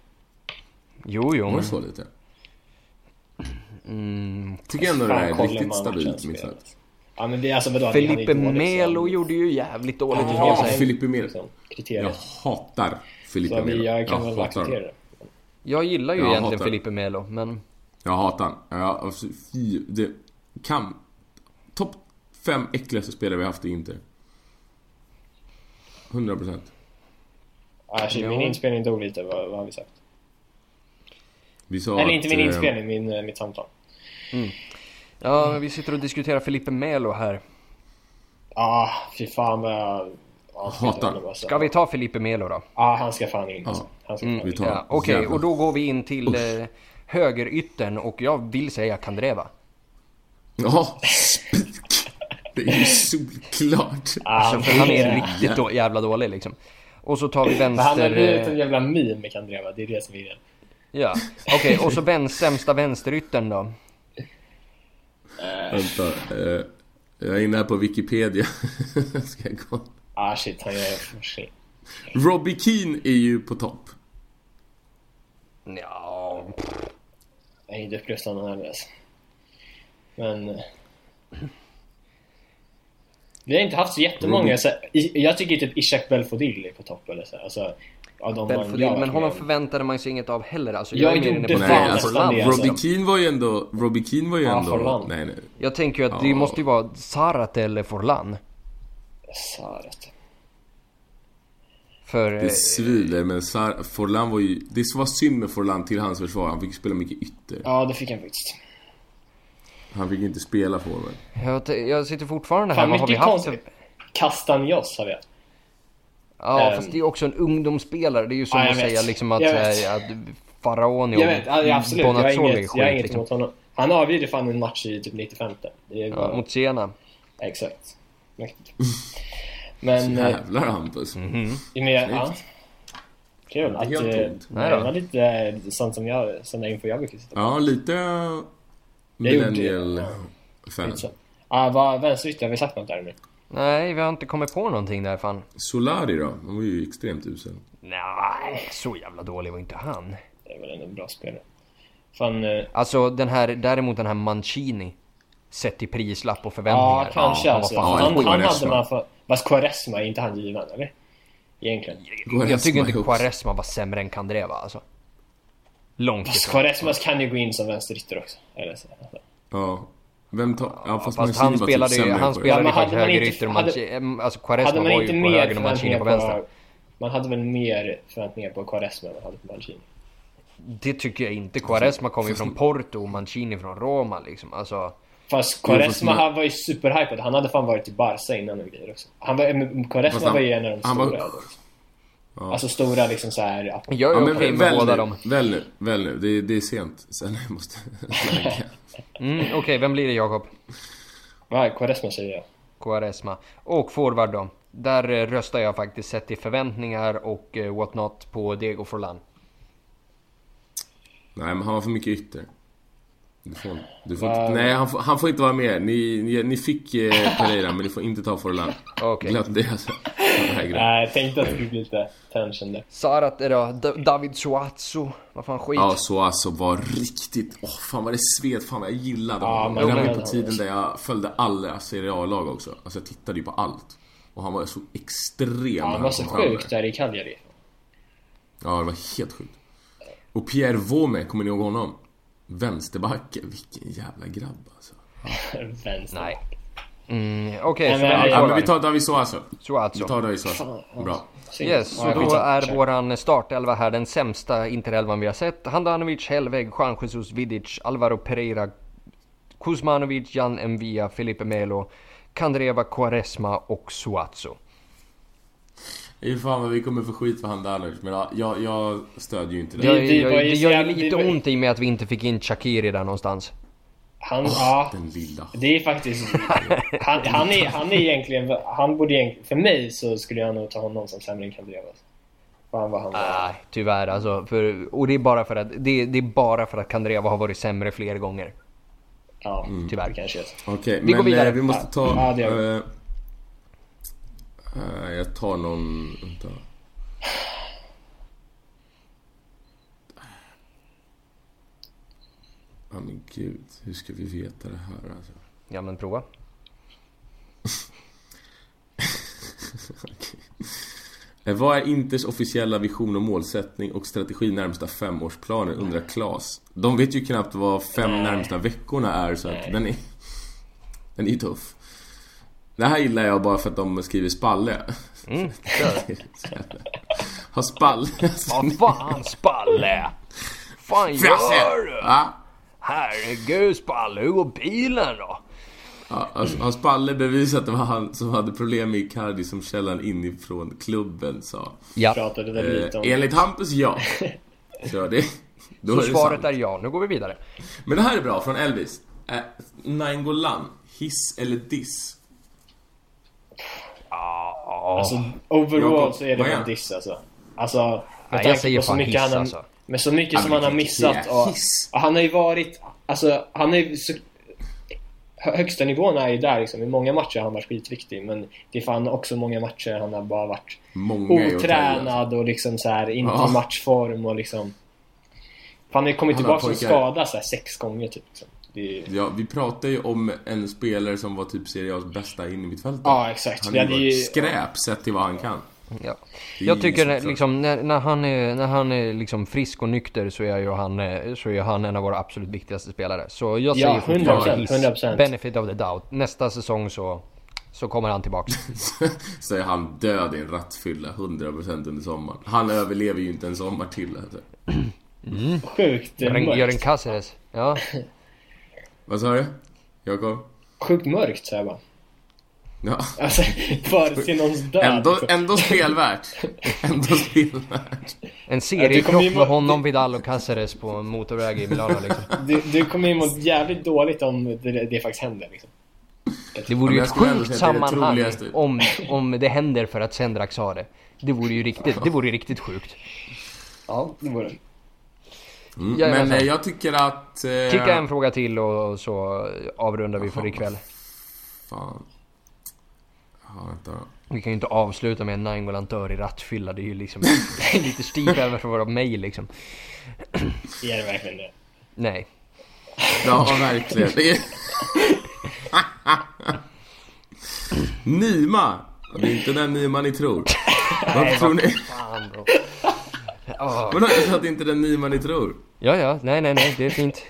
Jo, jo. Var Men, det så lite? Mm, Tycker ändå det är riktigt stabilt mittfält. Ja men det är alltså vadå? Felipe Melo han- gjorde ju jävligt dåligt jag. Ja, säga. Felipe Melo. liksom, Jag hatar Felipe vi, Melo. jag kan Jag väl hatar det. Jag gillar ju Jag egentligen hatar- Felipe Melo, men... Jag hatar han. Ja, alltså, fy, det kan... Topp fem äckligaste spelare vi haft i Inter. 100 procent. Ah, shit, Jo. min inspelning dog lite, vad, vad har vi sagt? Vi sa Eller inte min eh, inspelning, min, eh, mitt samtal. Ja, vi sitter och diskuterar Felipe Melo här. Ah, fy fan vad jag... Hatar. alltså. Ska vi ta Felipe Melo då? Ja, han ska fan in. Alltså. Ja. Han ska Mm, fan in. Ja, Okej, Jävlar. och då går vi in till eh, högeryttern och jag vill säga Kandreva. Ja, spik! Det är ju solklart. Ah, Alltså, han är det- riktigt då, jävla dålig liksom. Och så tar vi Men han har vänster... blivit en eh, jävla meme med Kandreva, det är det som är grejen. Ja, okej, och så vän, sämsta vänsteryttern då? Vänta. Eh, jag är inne här på Wikipedia. Ska jag gå? Ah shit, han gör sig. Robbie Keane är ju på topp. Ja, Jag är inte upplyst någon heller alltså. Men... eh, Vi har inte haft så jättemånga så, Jag tycker typ Ishak Belfodil är på topp eller så. Alltså, av de man Belfodil, jag men honom förväntade man sig inget av heller alltså. Jag är mer gjorde fan nästan det, alltså. Robbie Keane var ju ändå... Robbie Keane var ju Ja, ändå... Forlan. Nej, nej. Jag tänker ju att det Ja. måste ju vara Zarate eller Forlan. Sarat. För... Det eh, svider, men Sar- Forlan var ju... Det var synd med Forlan till hans försvar. Han fick spela mycket ytter. Ja, det fick han faktiskt. Han fick inte spela forward. Jag, jag sitter fortfarande här. Fan Vad har vi haft? konstigt. Castanjos har vi haft. Ja, Ehm. fast det är också en ungdomsspelare. Det är ju som Ja, att vet. säga liksom att, äh, att Faraoni Jag vet, ja, absolut. Jag har Bonazzoli inget, jag har inget liksom. emot honom. Han avgjorde fan en match i typ 95. Det är Ja, bara... mot Siena. Exakt. Mäktigt. Men... eh, Jävlar Hampus. Mhm. Men, ja. Kul att... Eh. Nej Det var lite eh, sånt som jag, sådana info jag brukar sitta på. Ja, lite gjorde- millennial fan. Lite så. Ah, vad, vänsterytter, har vi sagt något där nu? Nej, vi har inte kommit på någonting där fan. Solari då? Han var ju extremt usel. Nej, så jävla dålig var inte han. Det är väl ändå en bra spelare. Fan... eh, Alltså den här, däremot den här Mancini. Sett i prislapp och förväntningar. Ja, kanske han var alltså. fan- Ja, han, han hade Quaresma. man för... Fast Quaresma, är inte han given eller? Egentligen. Jag tycker inte ihop. Quaresma var sämre än Kandreva alltså. Långt Fast ifrån. Quaresmas kan ju gå in som vänsterytter också. Eller så. Ja. Vem tar... Ja, fast, Fast Mancini han typ spelade ju, han spelade Ja, ju men faktiskt hade man höger inte- ytter och hade- Mancini, alltså Quaresma var inte ju på mer höger och Mancini på på... vänster. Man hade väl mer förväntningar på Quaresma än man hade på Mancini. Det tycker jag inte. Quaresma kom ju från Porto och Mancini från Roma liksom. Alltså, Fast fast Quaresma han var ju superhypad. Han hade fan varit i Barca innan och grejer också. Han var, men Quaresma Fast han- var ju en av de han var- stora. liksom. Ja. Alltså stora liksom såhär... jag är Ja, okej väl, med väl, båda nu, dem. väl nu, väl nu. Det, det är sent. Sen jag måste Mm, okej, vem blir det Jakob? Nej, Quaresma säger jag. Quaresma. Och forward då. Där eh, röstar jag faktiskt sett till förväntningar och eh, what not på Diego Forlan. Nej, men han var för mycket ytter. Du får, du får inte, nej, han får, han får inte vara med. Ni, ni, ni fick eh, Pereira, men ni får inte ta Forlan. Okej. Glöm det alltså. Nej, jag tänkte att det skulle bli lite tension där. Sarat är då David Suazo. Vad fan skit. Ja, så alltså var riktigt... Åh, fan vad det sved. Fan vad jag gillade Ja, honom. men- det var på tiden där jag följde alla Serie A-lag också. Alltså jag tittade ju på allt. Och han var så extrem Ja, han var så sjuk där i Cagliari. Ja, det var helt sjukt. Och Pierre Vome, kommer ni ihåg honom? Vänsterbacken, vilken jävla grabb alltså. Vänster. Nej. Mm, okej, men- vem blir Ja, men vi forward? tar David Soazo. Vi Suazo. tar David Soazo. Fan, Bra. Yes, så Ja, då är våran startelva här den sämsta interelvan vi har sett. Handanovic, Helveg, Juan Jesus Vidic, Alvaro Pereira, Kuzmanovic, Jan Envia, Felipe Melo, Kandreva, Quaresma och Suazo. Fy fan vad vi kommer få skit för Handanovic, men ja, jag, jag stödjer ju inte det. Det, Det- det gör ju lite ont i mig att vi inte fick in Shakiri där någonstans. Han, ja. Den lilla. Det är faktiskt... Han, han, är, han är egentligen... Han borde egentligen... För mig så skulle jag nog ta honom som sämre än Kandreva. Fan vad han var. Nej, tyvärr alltså. För, och det är bara för att, det, det är bara för att Kandreva har varit sämre fler gånger. Ja, Tyvärr. det kanske. Okej, Vi går men vidare. eh, vi måste ta... Ja, det vi. eh, jag tar någon... Vänta. Ja men gud, hur ska vi veta det här alltså? Ja men prova. Eh, Vad är Inters officiella vision och målsättning och strategi närmsta femårsplanen undrar Klas. De vet ju knappt vad fem närmsta veckorna är så att den är... Den är tuff. Det här gillar jag bara för att de skriver spalle. Mm, Har spalle... Vad fan Spalle! fan gör du? Ja, Herregud Spalle, hur går bilen då? Ja, alltså, har Spalle bevisat att det var han som hade problem med Icardi som källan inifrån klubben sa? Ja, Pratade väl lite om... Eh, enligt Hampus, ja. Så det... Då så är det svaret sant. är ja. Nu går vi vidare. Men det här är bra, från Elvis. Eh, Nainggolan, hiss eller diss? Ja, Alltså, overall så är det han? diss alltså. Alltså, med Nej, tanke jag säger på så fan mycket hiss han alltså. Med så mycket som men han har missat och, och han har ju varit... Alltså, han är ju så... hö- Högsta nivån är ju där liksom. I många matcher har han varit skitviktig men det är fan också många matcher han har bara varit Många i, alltså. otränad och liksom så här inte Ja. i matchform och liksom... Han har ju kommit har tillbaka pojkar. skada så här sex gånger typ. Liksom. Är, Ja, vi pratar ju om en spelare som var typ Serie A's bästa in i mitt fält. ja, exakt. Han är ju bara ju... skräp sett till vad han kan. Ja. Jag tycker liksom- när, när han är, när han är liksom frisk och nykter så är ju han, eh, så är han en av våra absolut viktigaste spelare. Så jag säger Ja, fortfarande 100%, hiss. 100%. Benefit of the doubt. Nästa säsong så, så kommer han tillbaks. Så är han död i en rattfylla 100% under sommaren. Han överlever ju inte en sommar till alltså. Sjukt eh, Göran mörkt. Göran Cáceres. Ja. Vad sa du? Jakob? Sjukt mörkt säger jag bara. Ja. Alltså, för till någons död. Ändå, liksom. ändå spelvärt. Ändå spelvärt. En seriekrock med honom, Vidal och Caceres på en motorväg i Milano liksom. Du, du kommer ju må jävligt dåligt om det, det faktiskt händer liksom. Det vore ju jag ett sjukt det det sammanhang troligaste. om, om det händer för att Sendrak sa det. Det vore ju riktigt, det vore ju riktigt sjukt. Ja, det vore det. Mm. Ja, Men alltså. jag tycker att... Eh, Kicka en fråga till och så avrundar vi för ikväll. Fan. Ja, vänta då. Vi kan ju inte avsluta med en Nainggolan i rattfylla. Det är ju liksom lite stiv över för våra mejl liksom. Är det verkligen det? Nej. Ja, verkligen. Det är... Nima! Det är inte den Nima ni tror. Varför tror ni... Fan bro. Åh. Vadå, jag sa att det inte är den Nima ni tror. Ja, ja, nej, nej, nej, det är fint.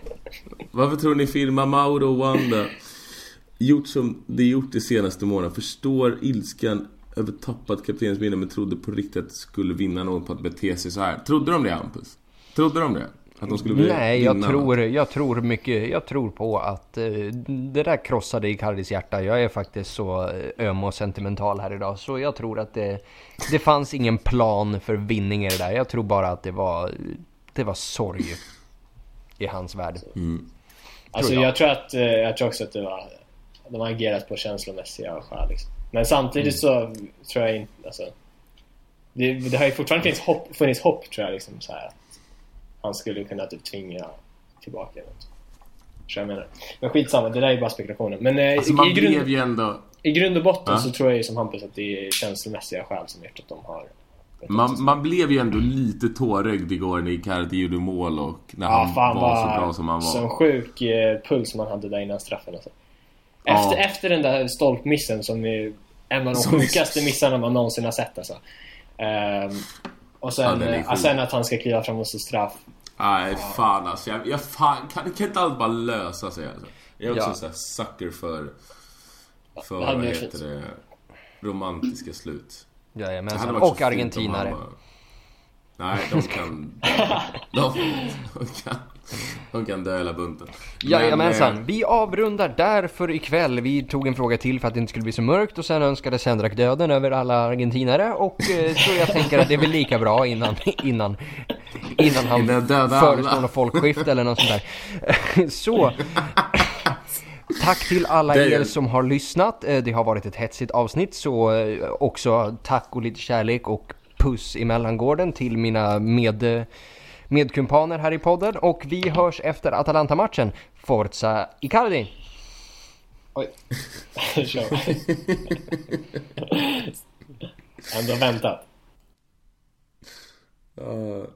Varför tror ni filmar Mauro Wanda gjort som det gjort de senaste månaderna? Förstår ilskan över tappat kaptensminne men trodde på riktigt att det skulle vinna något på att bete sig så här. Trodde de det Hampus? Trodde de det? Att de skulle bli Nej, jag tror, jag tror mycket, jag tror på att eh, det där krossade Icardis hjärta. Jag är faktiskt så eh, öm och sentimental här idag. Så jag tror att det, det fanns ingen plan för vinning i det där. Jag tror bara att det var, det var sorg i hans värld. Alltså jag. jag. tror att, eh, jag tror också att det var, de har agerat på känslomässiga skäl liksom. Men samtidigt så tror jag inte, alltså. Det, det har ju fortfarande funnits hopp, funnits hopp tror jag liksom så här att han skulle kunna typ tvinga tillbaka något. Så jag menar. Men skitsamma, det där är bara spekulationer. Men eh, Alltså man i, grund, ändå... i grund och botten Ja. så tror jag ju som Hampus att det är känslomässiga skäl som gjort att de har Man, man blev ju ändå lite tårögd igår när Icardi gjorde mål och när Ja, han var vad så bra som han var. Sån sjuk eh, puls man hade där innan straffen alltså. Ja. Efter, efter den där stolpmissen som är en av de Som är- sjukaste missarna man någonsin har sett alltså. Ehm, och Ja, sen, sjuk. sen att han ska kliva fram och se straff. Nej, fan alltså. Jag, jag fan, kan, kan inte allt bara lösa sig alltså? Jag är också Ja. så här sucker för... För, vad heter fint. det? Romantiska slut. Jajamensan. Och argentinare. bara- Nej, de kan... De, de kan... De kan dö hela bunten. Men, Jajamensan, eh, vi avrundar där för ikväll. Vi tog en fråga till för att det inte skulle bli så mörkt och sen önskade Sendrak döden över alla argentinare och eh, så jag tänker att det är väl lika bra innan, innan, innan han föreslår något folkskifte eller något sånt där. Så, tack till alla er som har lyssnat. Eh, Det har varit ett hetsigt avsnitt så eh, också tack och lite kärlek och puss i mellangården till mina med medkumpaner här i podden och vi hörs efter Atalanta-matchen. Forza Icardi! Oj. Kör. Ändå väntat. ja,